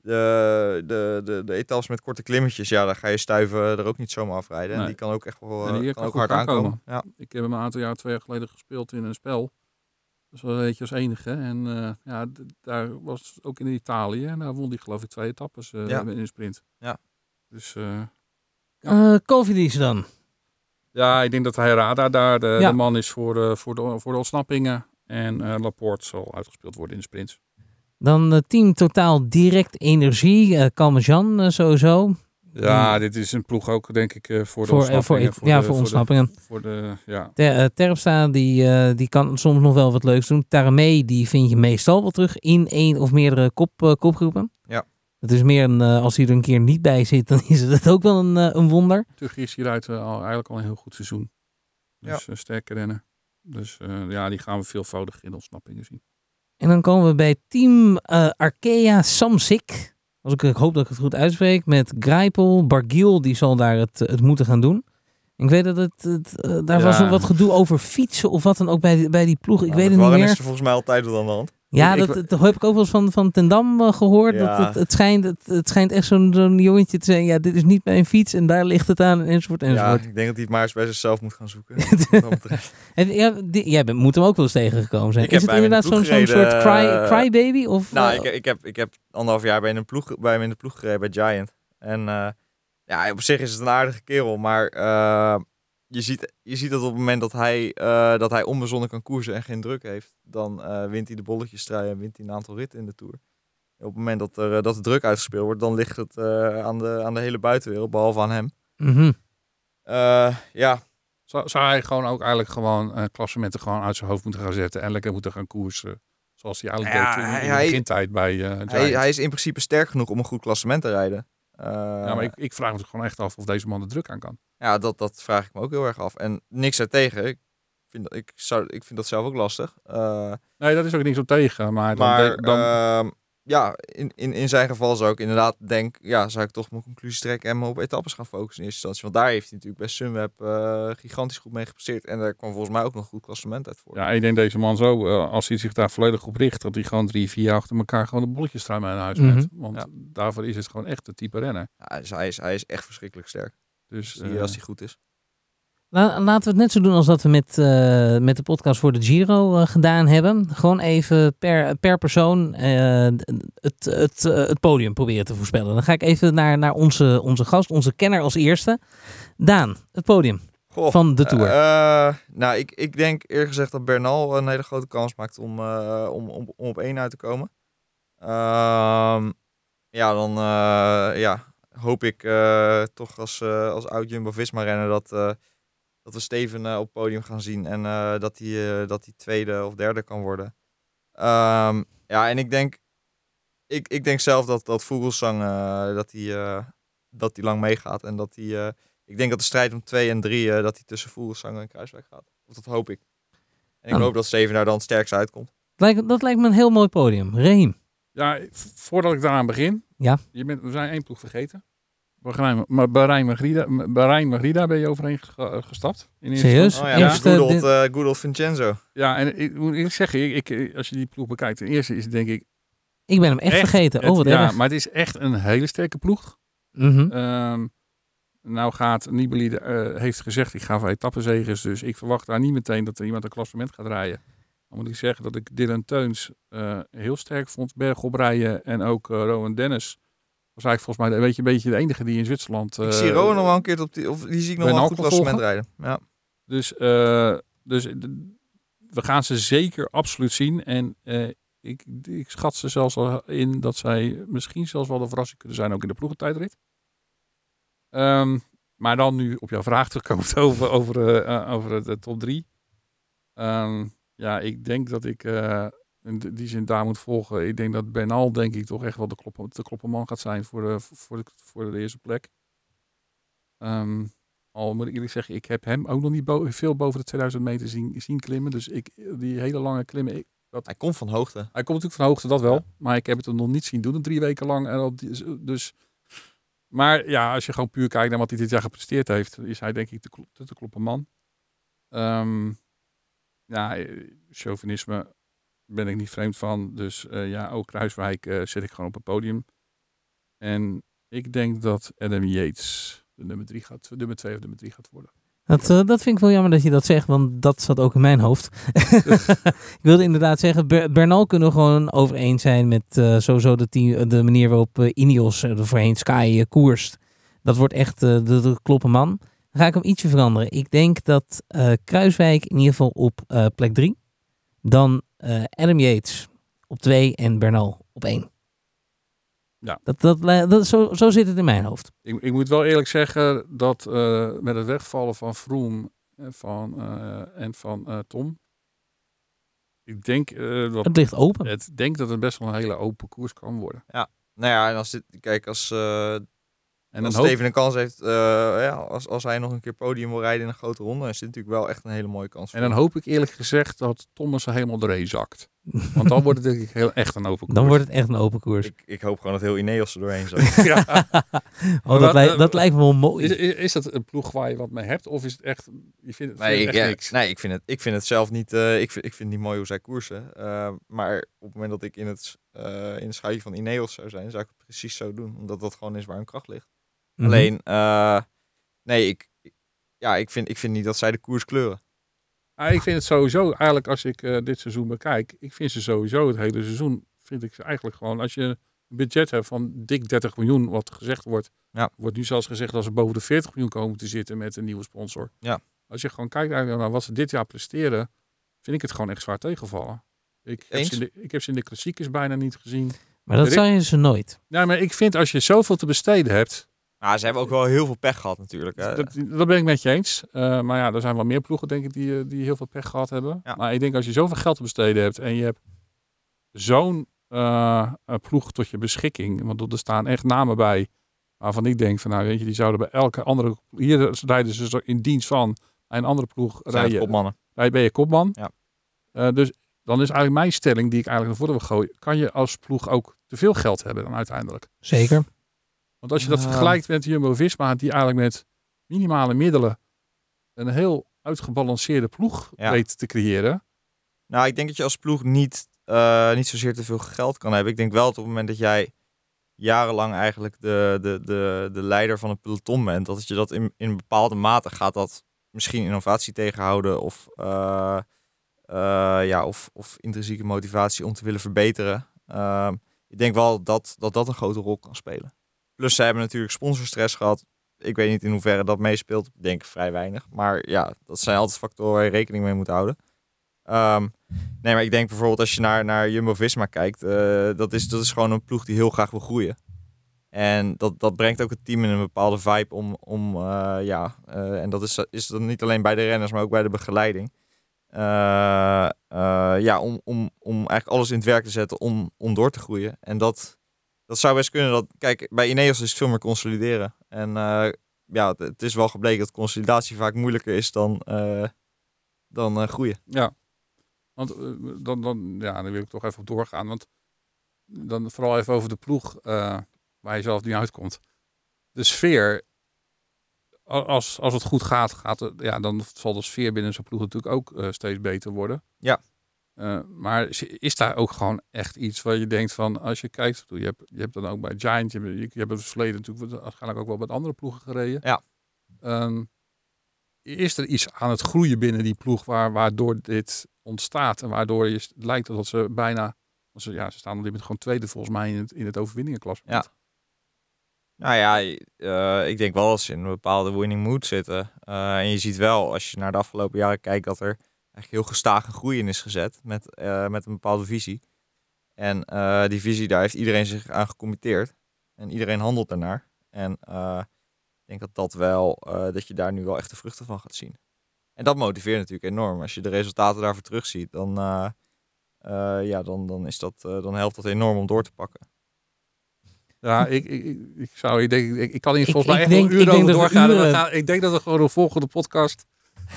de, de, de, de etappes met korte klimmetjes, ja, daar ga je stuiven er ook niet zomaar afrijden. En
Nee.
die kan ook echt wel
En die
eh,
kan
kan ook hard aankomen.
aankomen.
Ja.
Ik heb hem een aantal jaar, twee jaar geleden gespeeld in een spel. Dat was wel een beetje als enige. En eh, ja, daar was ook in Italië. En daar won hij geloof ik twee etappes eh,
Ja.
in een sprint.
Ja.
Dus eh,
Eh Covidis dan.
ja, ik denk dat hij Rada daar de,
Ja.
de man is voor de, voor de, voor de ontsnappingen. En eh, Laporte zal uitgespeeld worden in de sprints.
Dan eh, team totaal direct energie. eh Kalmejan eh, sowieso.
Ja, dit is een ploeg ook denk ik eh, voor de
Voor, eh, voor,
ontsnappingen.
ja,
de-
voor
de-
ontsnappingen.
Voor de, ja.
Ter, Terpstra die, eh, die kan soms nog wel wat leuks doen. Taramee die vind je meestal wel terug in één of meerdere kop, kopgroepen.
Ja.
Het is meer een, als hij er een keer niet bij zit, dan is het ook wel een, een wonder.
Tuggy is hieruit al, eigenlijk al een heel goed seizoen. Dus eh, sterke rennen. Dus eh, ja, die gaan we veelvoudig in ontsnappingen zien.
En dan komen we bij team eh, Arkea Samsic. Als ik, ik hoop dat ik het goed uitspreek. Met Grijpel, Bargiel, die zal daar het, het moeten gaan doen. Ik weet dat het, het, eh, daar
Ja.
was nog wat gedoe over fietsen of wat dan ook bij, die- bij die ploeg. Ik
Nou,
weet het niet meer.
is er volgens mij altijd wat aan de hand.
Ja,
Ik- ik-
dat, dat heb ik ook wel eens van, van Ten Dam eh, gehoord.
Ja.
Dat, het, het, schijnt, het, het schijnt echt zo'n zo'n jongetje te zijn. Ja, dit is niet mijn fiets en daar ligt het aan enzovoort
Ja,
enzovoort.
ik denk dat hij het maar eens bij zichzelf moet gaan zoeken. Dat
ja, die- jij bent, moet hem ook wel eens tegengekomen zijn.
Ik
is het inderdaad
de
zo'n zo'n soort cry, crybaby? Of,
nou,
eh,
ik, ik, heb, ik heb anderhalf jaar bij, een ploeg, bij hem in de ploeg gereden bij Giant. En eh, ja, op zich is het een aardige kerel, maar je, ziet, je ziet dat op het moment dat hij, eh, dat hij onbezonnen kan koersen en geen druk heeft, dan eh, wint hij de bolletjestrui en wint hij een aantal ritten in de Tour. En op het moment dat, er, eh, dat de druk uitgespeeld wordt, dan ligt het eh, aan, de, aan de hele buitenwereld, behalve aan hem.
mhm.
Eh, ja,
Zou, zou hij gewoon ook eigenlijk gewoon eh klassementen gewoon uit zijn hoofd moeten gaan zetten. En lekker moeten gaan koersen. Zoals hij eigenlijk
Ja,
deed in, in
hij-
de begintijd bij eh Giant.
hij, hij is in principe sterk genoeg om een goed klassement te rijden. Eh,
ja, maar ik, ik vraag me gewoon echt af of deze man de druk aan kan.
Ja, dat, dat vraag ik me ook heel erg af. En niks ertegen. Ik vind, dat- ik, zou, ik vind dat zelf ook lastig. Eh,
Nee, dat is ook niks op tegen. Maar, dan,
maar
dan,
ehm, ja, in, in, in zijn geval zou ik inderdaad denk, ja, zou ik toch mijn conclusie trekken en me op etappes gaan focussen in eerste instantie. Want daar heeft hij natuurlijk bij Sunweb eh, gigantisch goed mee gepresteerd. En daar kwam volgens mij ook nog een goed klassement uit voor.
ja, ik denk deze man zo, eh, als hij zich daar volledig op richt, dat hij gewoon drie, vier jaar achter elkaar gewoon de bolletjes naar huis
Mhm.
met. Want
Ja.
daarvoor is het gewoon echt de type renner.
Ja, hij, is, hij is echt verschrikkelijk sterk.
Dus
Zie je
eh,
als hij goed is.
La- laten we het net zo doen als dat we met, eh, met de podcast voor de Giro eh, gedaan hebben. Gewoon even per, per persoon eh, het, het, het podium proberen te voorspellen. Dan ga ik even naar, naar onze, onze gast, onze kenner als eerste. Daan, het podium
Goh,
van de Tour.
eh, nou, ik, ik denk eerlijk gezegd dat Bernal een hele grote kans maakt om, eh, om, om, om op één uit te komen. Ehm, ja, dan eh, ja, hoop ik eh, toch als, eh, als oud Jumbo-Visma renner dat, eh, dat we Steven eh, op het podium gaan zien. En eh, dat hij eh, dat hij tweede of derde kan worden. Ehm, ja, en ik denk, ik, ik denk zelf dat, dat Vogelsang eh, dat hij eh, dat hij lang meegaat. En dat hij... eh, ik denk dat de strijd om 2 en 3 dat hij tussen Vogelsang en Kruiswijk gaat. Of dat hoop ik. En ik
Oh.
hoop dat Steven daar dan het sterkst uitkomt.
Lijkt, dat lijkt me een heel mooi podium. Reem.
Ja, voordat ik daaraan begin.
Ja.
Je bent, we zijn één ploeg vergeten. Bahrein, maar Bahrein Magrida, Bahrein Magrida ben je overheen ge- gestapt. In eerste
Serieus?
Oh ja,
Eerste-
good, old,
dit-
eh, Vincenzo.
Ja, en ik moet eerlijk zeggen, ik, ik, als je die ploeg bekijkt, ten eerste is het denk ik
Ik ben hem echt,
Echt?
vergeten.
Het-
Oh, wat
ja,
erg.
maar het is echt een hele sterke ploeg.
Mhm.
Ehm, nou gaat Nibali, eh, heeft gezegd, ik ga voor etappenzegers. Dus ik verwacht daar niet meteen dat er iemand een klassement gaat rijden. Dan moet ik zeggen dat ik Dylan Teuns eh, heel sterk vond. Bergop rijden en ook Rowan Dennis. Was eigenlijk volgens mij een beetje, een beetje de enige die in Zwitserland...
ik
eh,
zie Rowan nog wel een keer op die, of die zie ik nog wel goed klassement rijden. Ja.
Dus, eh, dus we gaan ze zeker absoluut zien. En eh, ik, ik schat ze zelfs al in dat zij misschien zelfs wel de verrassing kunnen zijn ook in de ploegentijdrit. Ehm, maar dan nu op jouw vraag terugkomt over, over, over de top drie. Ehm, ja, ik denk dat ik in die zin daar moet volgen. Ik denk dat Bernal denk ik toch echt wel de, kloppen, de klopperman gaat zijn voor de, voor de, voor de eerste plek. Ehm, al moet ik eerlijk zeggen, ik heb hem ook nog niet bo- veel boven de 2000 meter zien, zien klimmen. Dus ik, die hele lange klimmen, ik,
Hij komt van hoogte.
Hij komt natuurlijk van hoogte, dat wel.
Ja.
Maar ik heb het hem nog niet zien doen, drie weken lang. En op die, dus, maar ja, als je gewoon puur kijkt naar wat hij dit jaar gepresteerd heeft, is hij denk ik de, de te kloppen man. Ehm, ja, eh, chauvinisme ben ik niet vreemd van. Dus eh, ja, ook Kruiswijk eh, zet ik gewoon op het podium. En ik denk dat Adam Yates de nummer drie gaat, de nummer twee of de nummer drie gaat worden.
Dat, eh, dat vind ik wel jammer dat je dat zegt, want dat zat ook in mijn hoofd. ik wilde inderdaad zeggen, Ber- Bernal kunnen we gewoon over eens zijn met sowieso de, team, de manier waarop Ineos er voorheen Sky koerst. Dat wordt echt de, de kloppen man. Ga ik hem ietsje veranderen. Ik denk dat Kruiswijk in ieder geval op plek 3. Dan eh, Adam Yates op 2 en Bernal op 1.
Ja.
Dat, dat, li- dat, zo, zo zit het in mijn hoofd.
Ik, ik moet wel eerlijk zeggen dat eh, met het wegvallen van Vroom en van, eh, en van eh, Tom. Ik denk, eh, dat,
Het ligt open.
het denk dat het best wel een hele open koers kan worden.
Nou ja, en als dit, kijk, als, eh
En
als
dan hoop,
Steven een kans heeft, eh, ja, als, als hij nog een keer podium wil rijden in een grote ronde, is dit natuurlijk wel echt een hele mooie kans.
en dan hoop ik eerlijk gezegd dat Thomas er helemaal doorheen zakt. Want dan wordt het denk ik heel echt een open koers.
Dan wordt het echt een open koers.
Ik, ik hoop gewoon dat heel Ineos er doorheen zat.
ja.
oh, dat, lijkt,
eh,
dat lijkt me wel mooi.
is, is, is dat een ploeg waar je wat mee hebt? Of is het echt, je vindt het,
Nee, ik,
je echt
ja,
niks?
nee ik, vind het, ik vind het zelf niet. eh, ik, vind, ik vind het niet mooi hoe zij koersen. Eh, maar op het moment dat ik in het, eh in het schuitje van Ineos zou zijn, zou ik het precies zo doen. Omdat dat gewoon is waar hun kracht ligt.
Mhm.
Alleen, eh, nee, ik- ja, ik, vind, ik vind niet dat zij de koers kleuren.
Ah, ik vind het sowieso, eigenlijk als ik eh, dit seizoen bekijk, ik vind ze sowieso het hele seizoen, vind ik ze eigenlijk gewoon, als je een budget hebt van dik 30 miljoen, wat gezegd wordt,
Ja.
wordt nu zelfs gezegd dat ze boven de 40 miljoen komen te zitten met een nieuwe sponsor.
Ja.
Als je gewoon kijkt eigenlijk naar wat ze dit jaar presteren, vind ik het gewoon echt zwaar tegenvallen. Ik heb, ze in de, ik heb ze in de klassiekers bijna niet gezien.
Maar dat je ze nooit.
Ja, maar ik vind als je zoveel te besteden hebt,
Ja, ze hebben ook wel heel veel pech gehad natuurlijk. Hè.
Dat, dat ben ik met je eens. Eh, maar ja, er zijn wel meer ploegen, denk ik, die, eh, die heel veel pech gehad hebben.
Ja.
Maar ik denk als je zoveel geld te besteden hebt en je hebt zo'n eh, ploeg tot je beschikking. Want er staan echt namen bij waarvan ik denk van nou weet je, die zouden bij elke andere... Hier rijden ze in dienst van een andere ploeg rijden,
kopmannen.
rij, ben je kopman.
Ja.
Eh, dus dan is eigenlijk mijn stelling die ik eigenlijk naar voren wil gooien. Kan je als ploeg ook te veel geld hebben dan uiteindelijk?
Zeker.
Want als je dat
Ja.
vergelijkt met Jumbo-Visma, die eigenlijk met minimale middelen een heel uitgebalanceerde ploeg
Ja.
weet te creëren.
Nou, ik denk dat je als ploeg niet, eh, niet zozeer te veel geld kan hebben. Ik denk wel dat op het moment dat jij jarenlang eigenlijk de, de, de, de leider van een peloton bent, dat je dat in, in bepaalde mate gaat dat misschien innovatie tegenhouden of, eh, eh, ja, of, of intrinsieke motivatie om te willen verbeteren. Ehm, ik denk wel dat, dat dat een grote rol kan spelen. Plus ze hebben natuurlijk sponsorstress gehad. Ik weet niet in hoeverre dat meespeelt. Ik denk vrij weinig. Maar ja, dat zijn altijd factoren waar je rekening mee moet houden. Ehm, nee, maar ik denk bijvoorbeeld als je naar, naar Jumbo-Visma kijkt, eh, dat, is, dat is gewoon een ploeg die heel graag wil groeien. En dat, dat brengt ook het team in een bepaalde vibe om, om eh, ja, eh, en dat is, is dan niet alleen bij de renners, maar ook bij de begeleiding. Ja, om, om, om eigenlijk alles in het werk te zetten om, om door te groeien. En dat, dat zou best kunnen. Dat, kijk, bij Ineos is het veel meer consolideren. En eh, ja, het, is wel gebleken dat consolidatie vaak moeilijker is dan, eh, dan eh, groeien.
Ja. Want dan, dan, ja, dan wil ik toch even op doorgaan. Want dan vooral even over de ploeg waar je zelf niet uitkomt. De sfeer, als, als het goed gaat, gaat het, ja, dan zal de sfeer binnen zo'n ploeg natuurlijk ook steeds beter worden.
Ja.
Eh, maar is- daar ook gewoon echt iets waar je denkt van, als je kijkt, je hebt, je hebt dan ook bij Giant, je hebt, je, je hebt het verleden natuurlijk waarschijnlijk ook wel met andere ploegen gereden.
Ja.
Ehm, is er iets aan het groeien binnen die ploeg waar, waardoor dit ontstaat en waardoor je het lijkt dat ze bijna, ze, ja, ze staan op dit moment gewoon tweede volgens mij in het, in het overwinningenklas.
Ja. Nou ja, eh, ik denk wel dat ze in een bepaalde winning mood zitten. Eh, en je ziet wel, als je naar de afgelopen jaren kijkt, dat er eigenlijk heel gestage groei in is gezet met, eh, met een bepaalde visie. En eh, die visie, daar heeft iedereen zich aan gecommitteerd. En iedereen handelt daarnaar. En eh, ik denk dat dat wel, eh, dat je daar nu wel echt de vruchten van gaat zien. En dat motiveert natuurlijk enorm. Als je de resultaten daarvoor terugziet, dan, eh, eh, ja, dan, dan, is dat, eh, dan helpt dat enorm om door te pakken.
Ja, ik, ik, ik, zou, ik denk, ik, ik kan hier volgens mij echt
denk- ik
uren over doorgaan.
Uren-
gaan- ik denk dat we gewoon de volgende podcast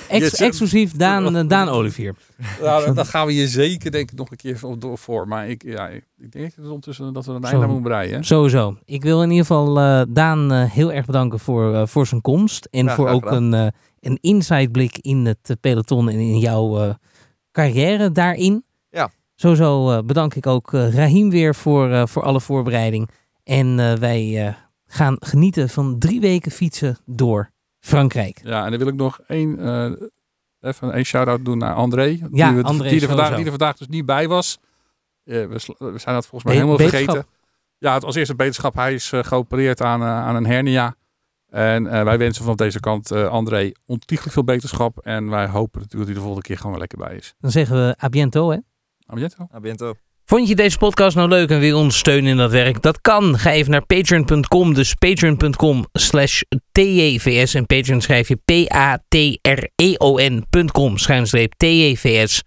Ex-
Je-
exclusief Daan, Daan Olivier.
Nou, dan- gaan we hier zeker denk ik nog een keer voor- door voor. Maar ik, ja, ik, denk dat ondertussen dat we een einde aan moeten breien. hè?
Sowieso. Ik wil in ieder geval eh, Daan eh, heel erg bedanken voor, eh, voor zijn komst. En
Ja,
voor ook
gedaan.
een, een insightblik in het peloton en in jouw carrière daarin.
Ja.
Sowieso bedank ik ook Rahim weer voor, voor alle voorbereiding. En wij gaan genieten van drie weken fietsen door Frankrijk.
Ja, en dan wil ik nog één, eh, even een shout-out doen naar André.
Ja,
die, we-
André,
die, er vandaag, die er vandaag dus niet bij was. Eh, we, zijn dat volgens mij
Be-
helemaal
beterschap.
vergeten. Ja, het was eerst een beterschap. Hij is eh, geopereerd aan, eh, aan een hernia. En eh, wij wensen van deze kant eh, André ontiegelijk veel beterschap. En wij hopen natuurlijk dat hij de volgende keer gewoon weer lekker bij is.
Dan zeggen we a biento, hè?
A biento.
Vond je deze podcast nou leuk en wil je ons steunen in dat werk? Dat kan. Ga even naar patreon.com, dus patreon.com slash TJVS. En Patreon schrijf je P-A-T-R-E-O-N.com schuinstreep TJVS.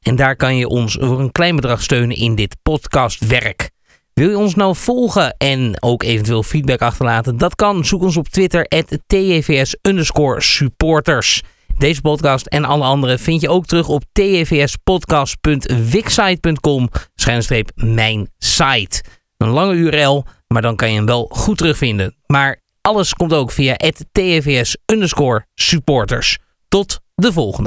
En daar kan je ons voor een klein bedrag steunen in dit podcastwerk. Wil je ons nou volgen en ook eventueel feedback achterlaten? Dat kan. Zoek ons op Twitter, at TJVS underscore supporters. Deze podcast en alle andere vind je ook terug op tvspodcast.wixsite.com schuinstreep mijn site. Een lange URL, maar dan kan je hem wel goed terugvinden. Maar alles komt ook via het tvs underscore supporters. Tot de volgende.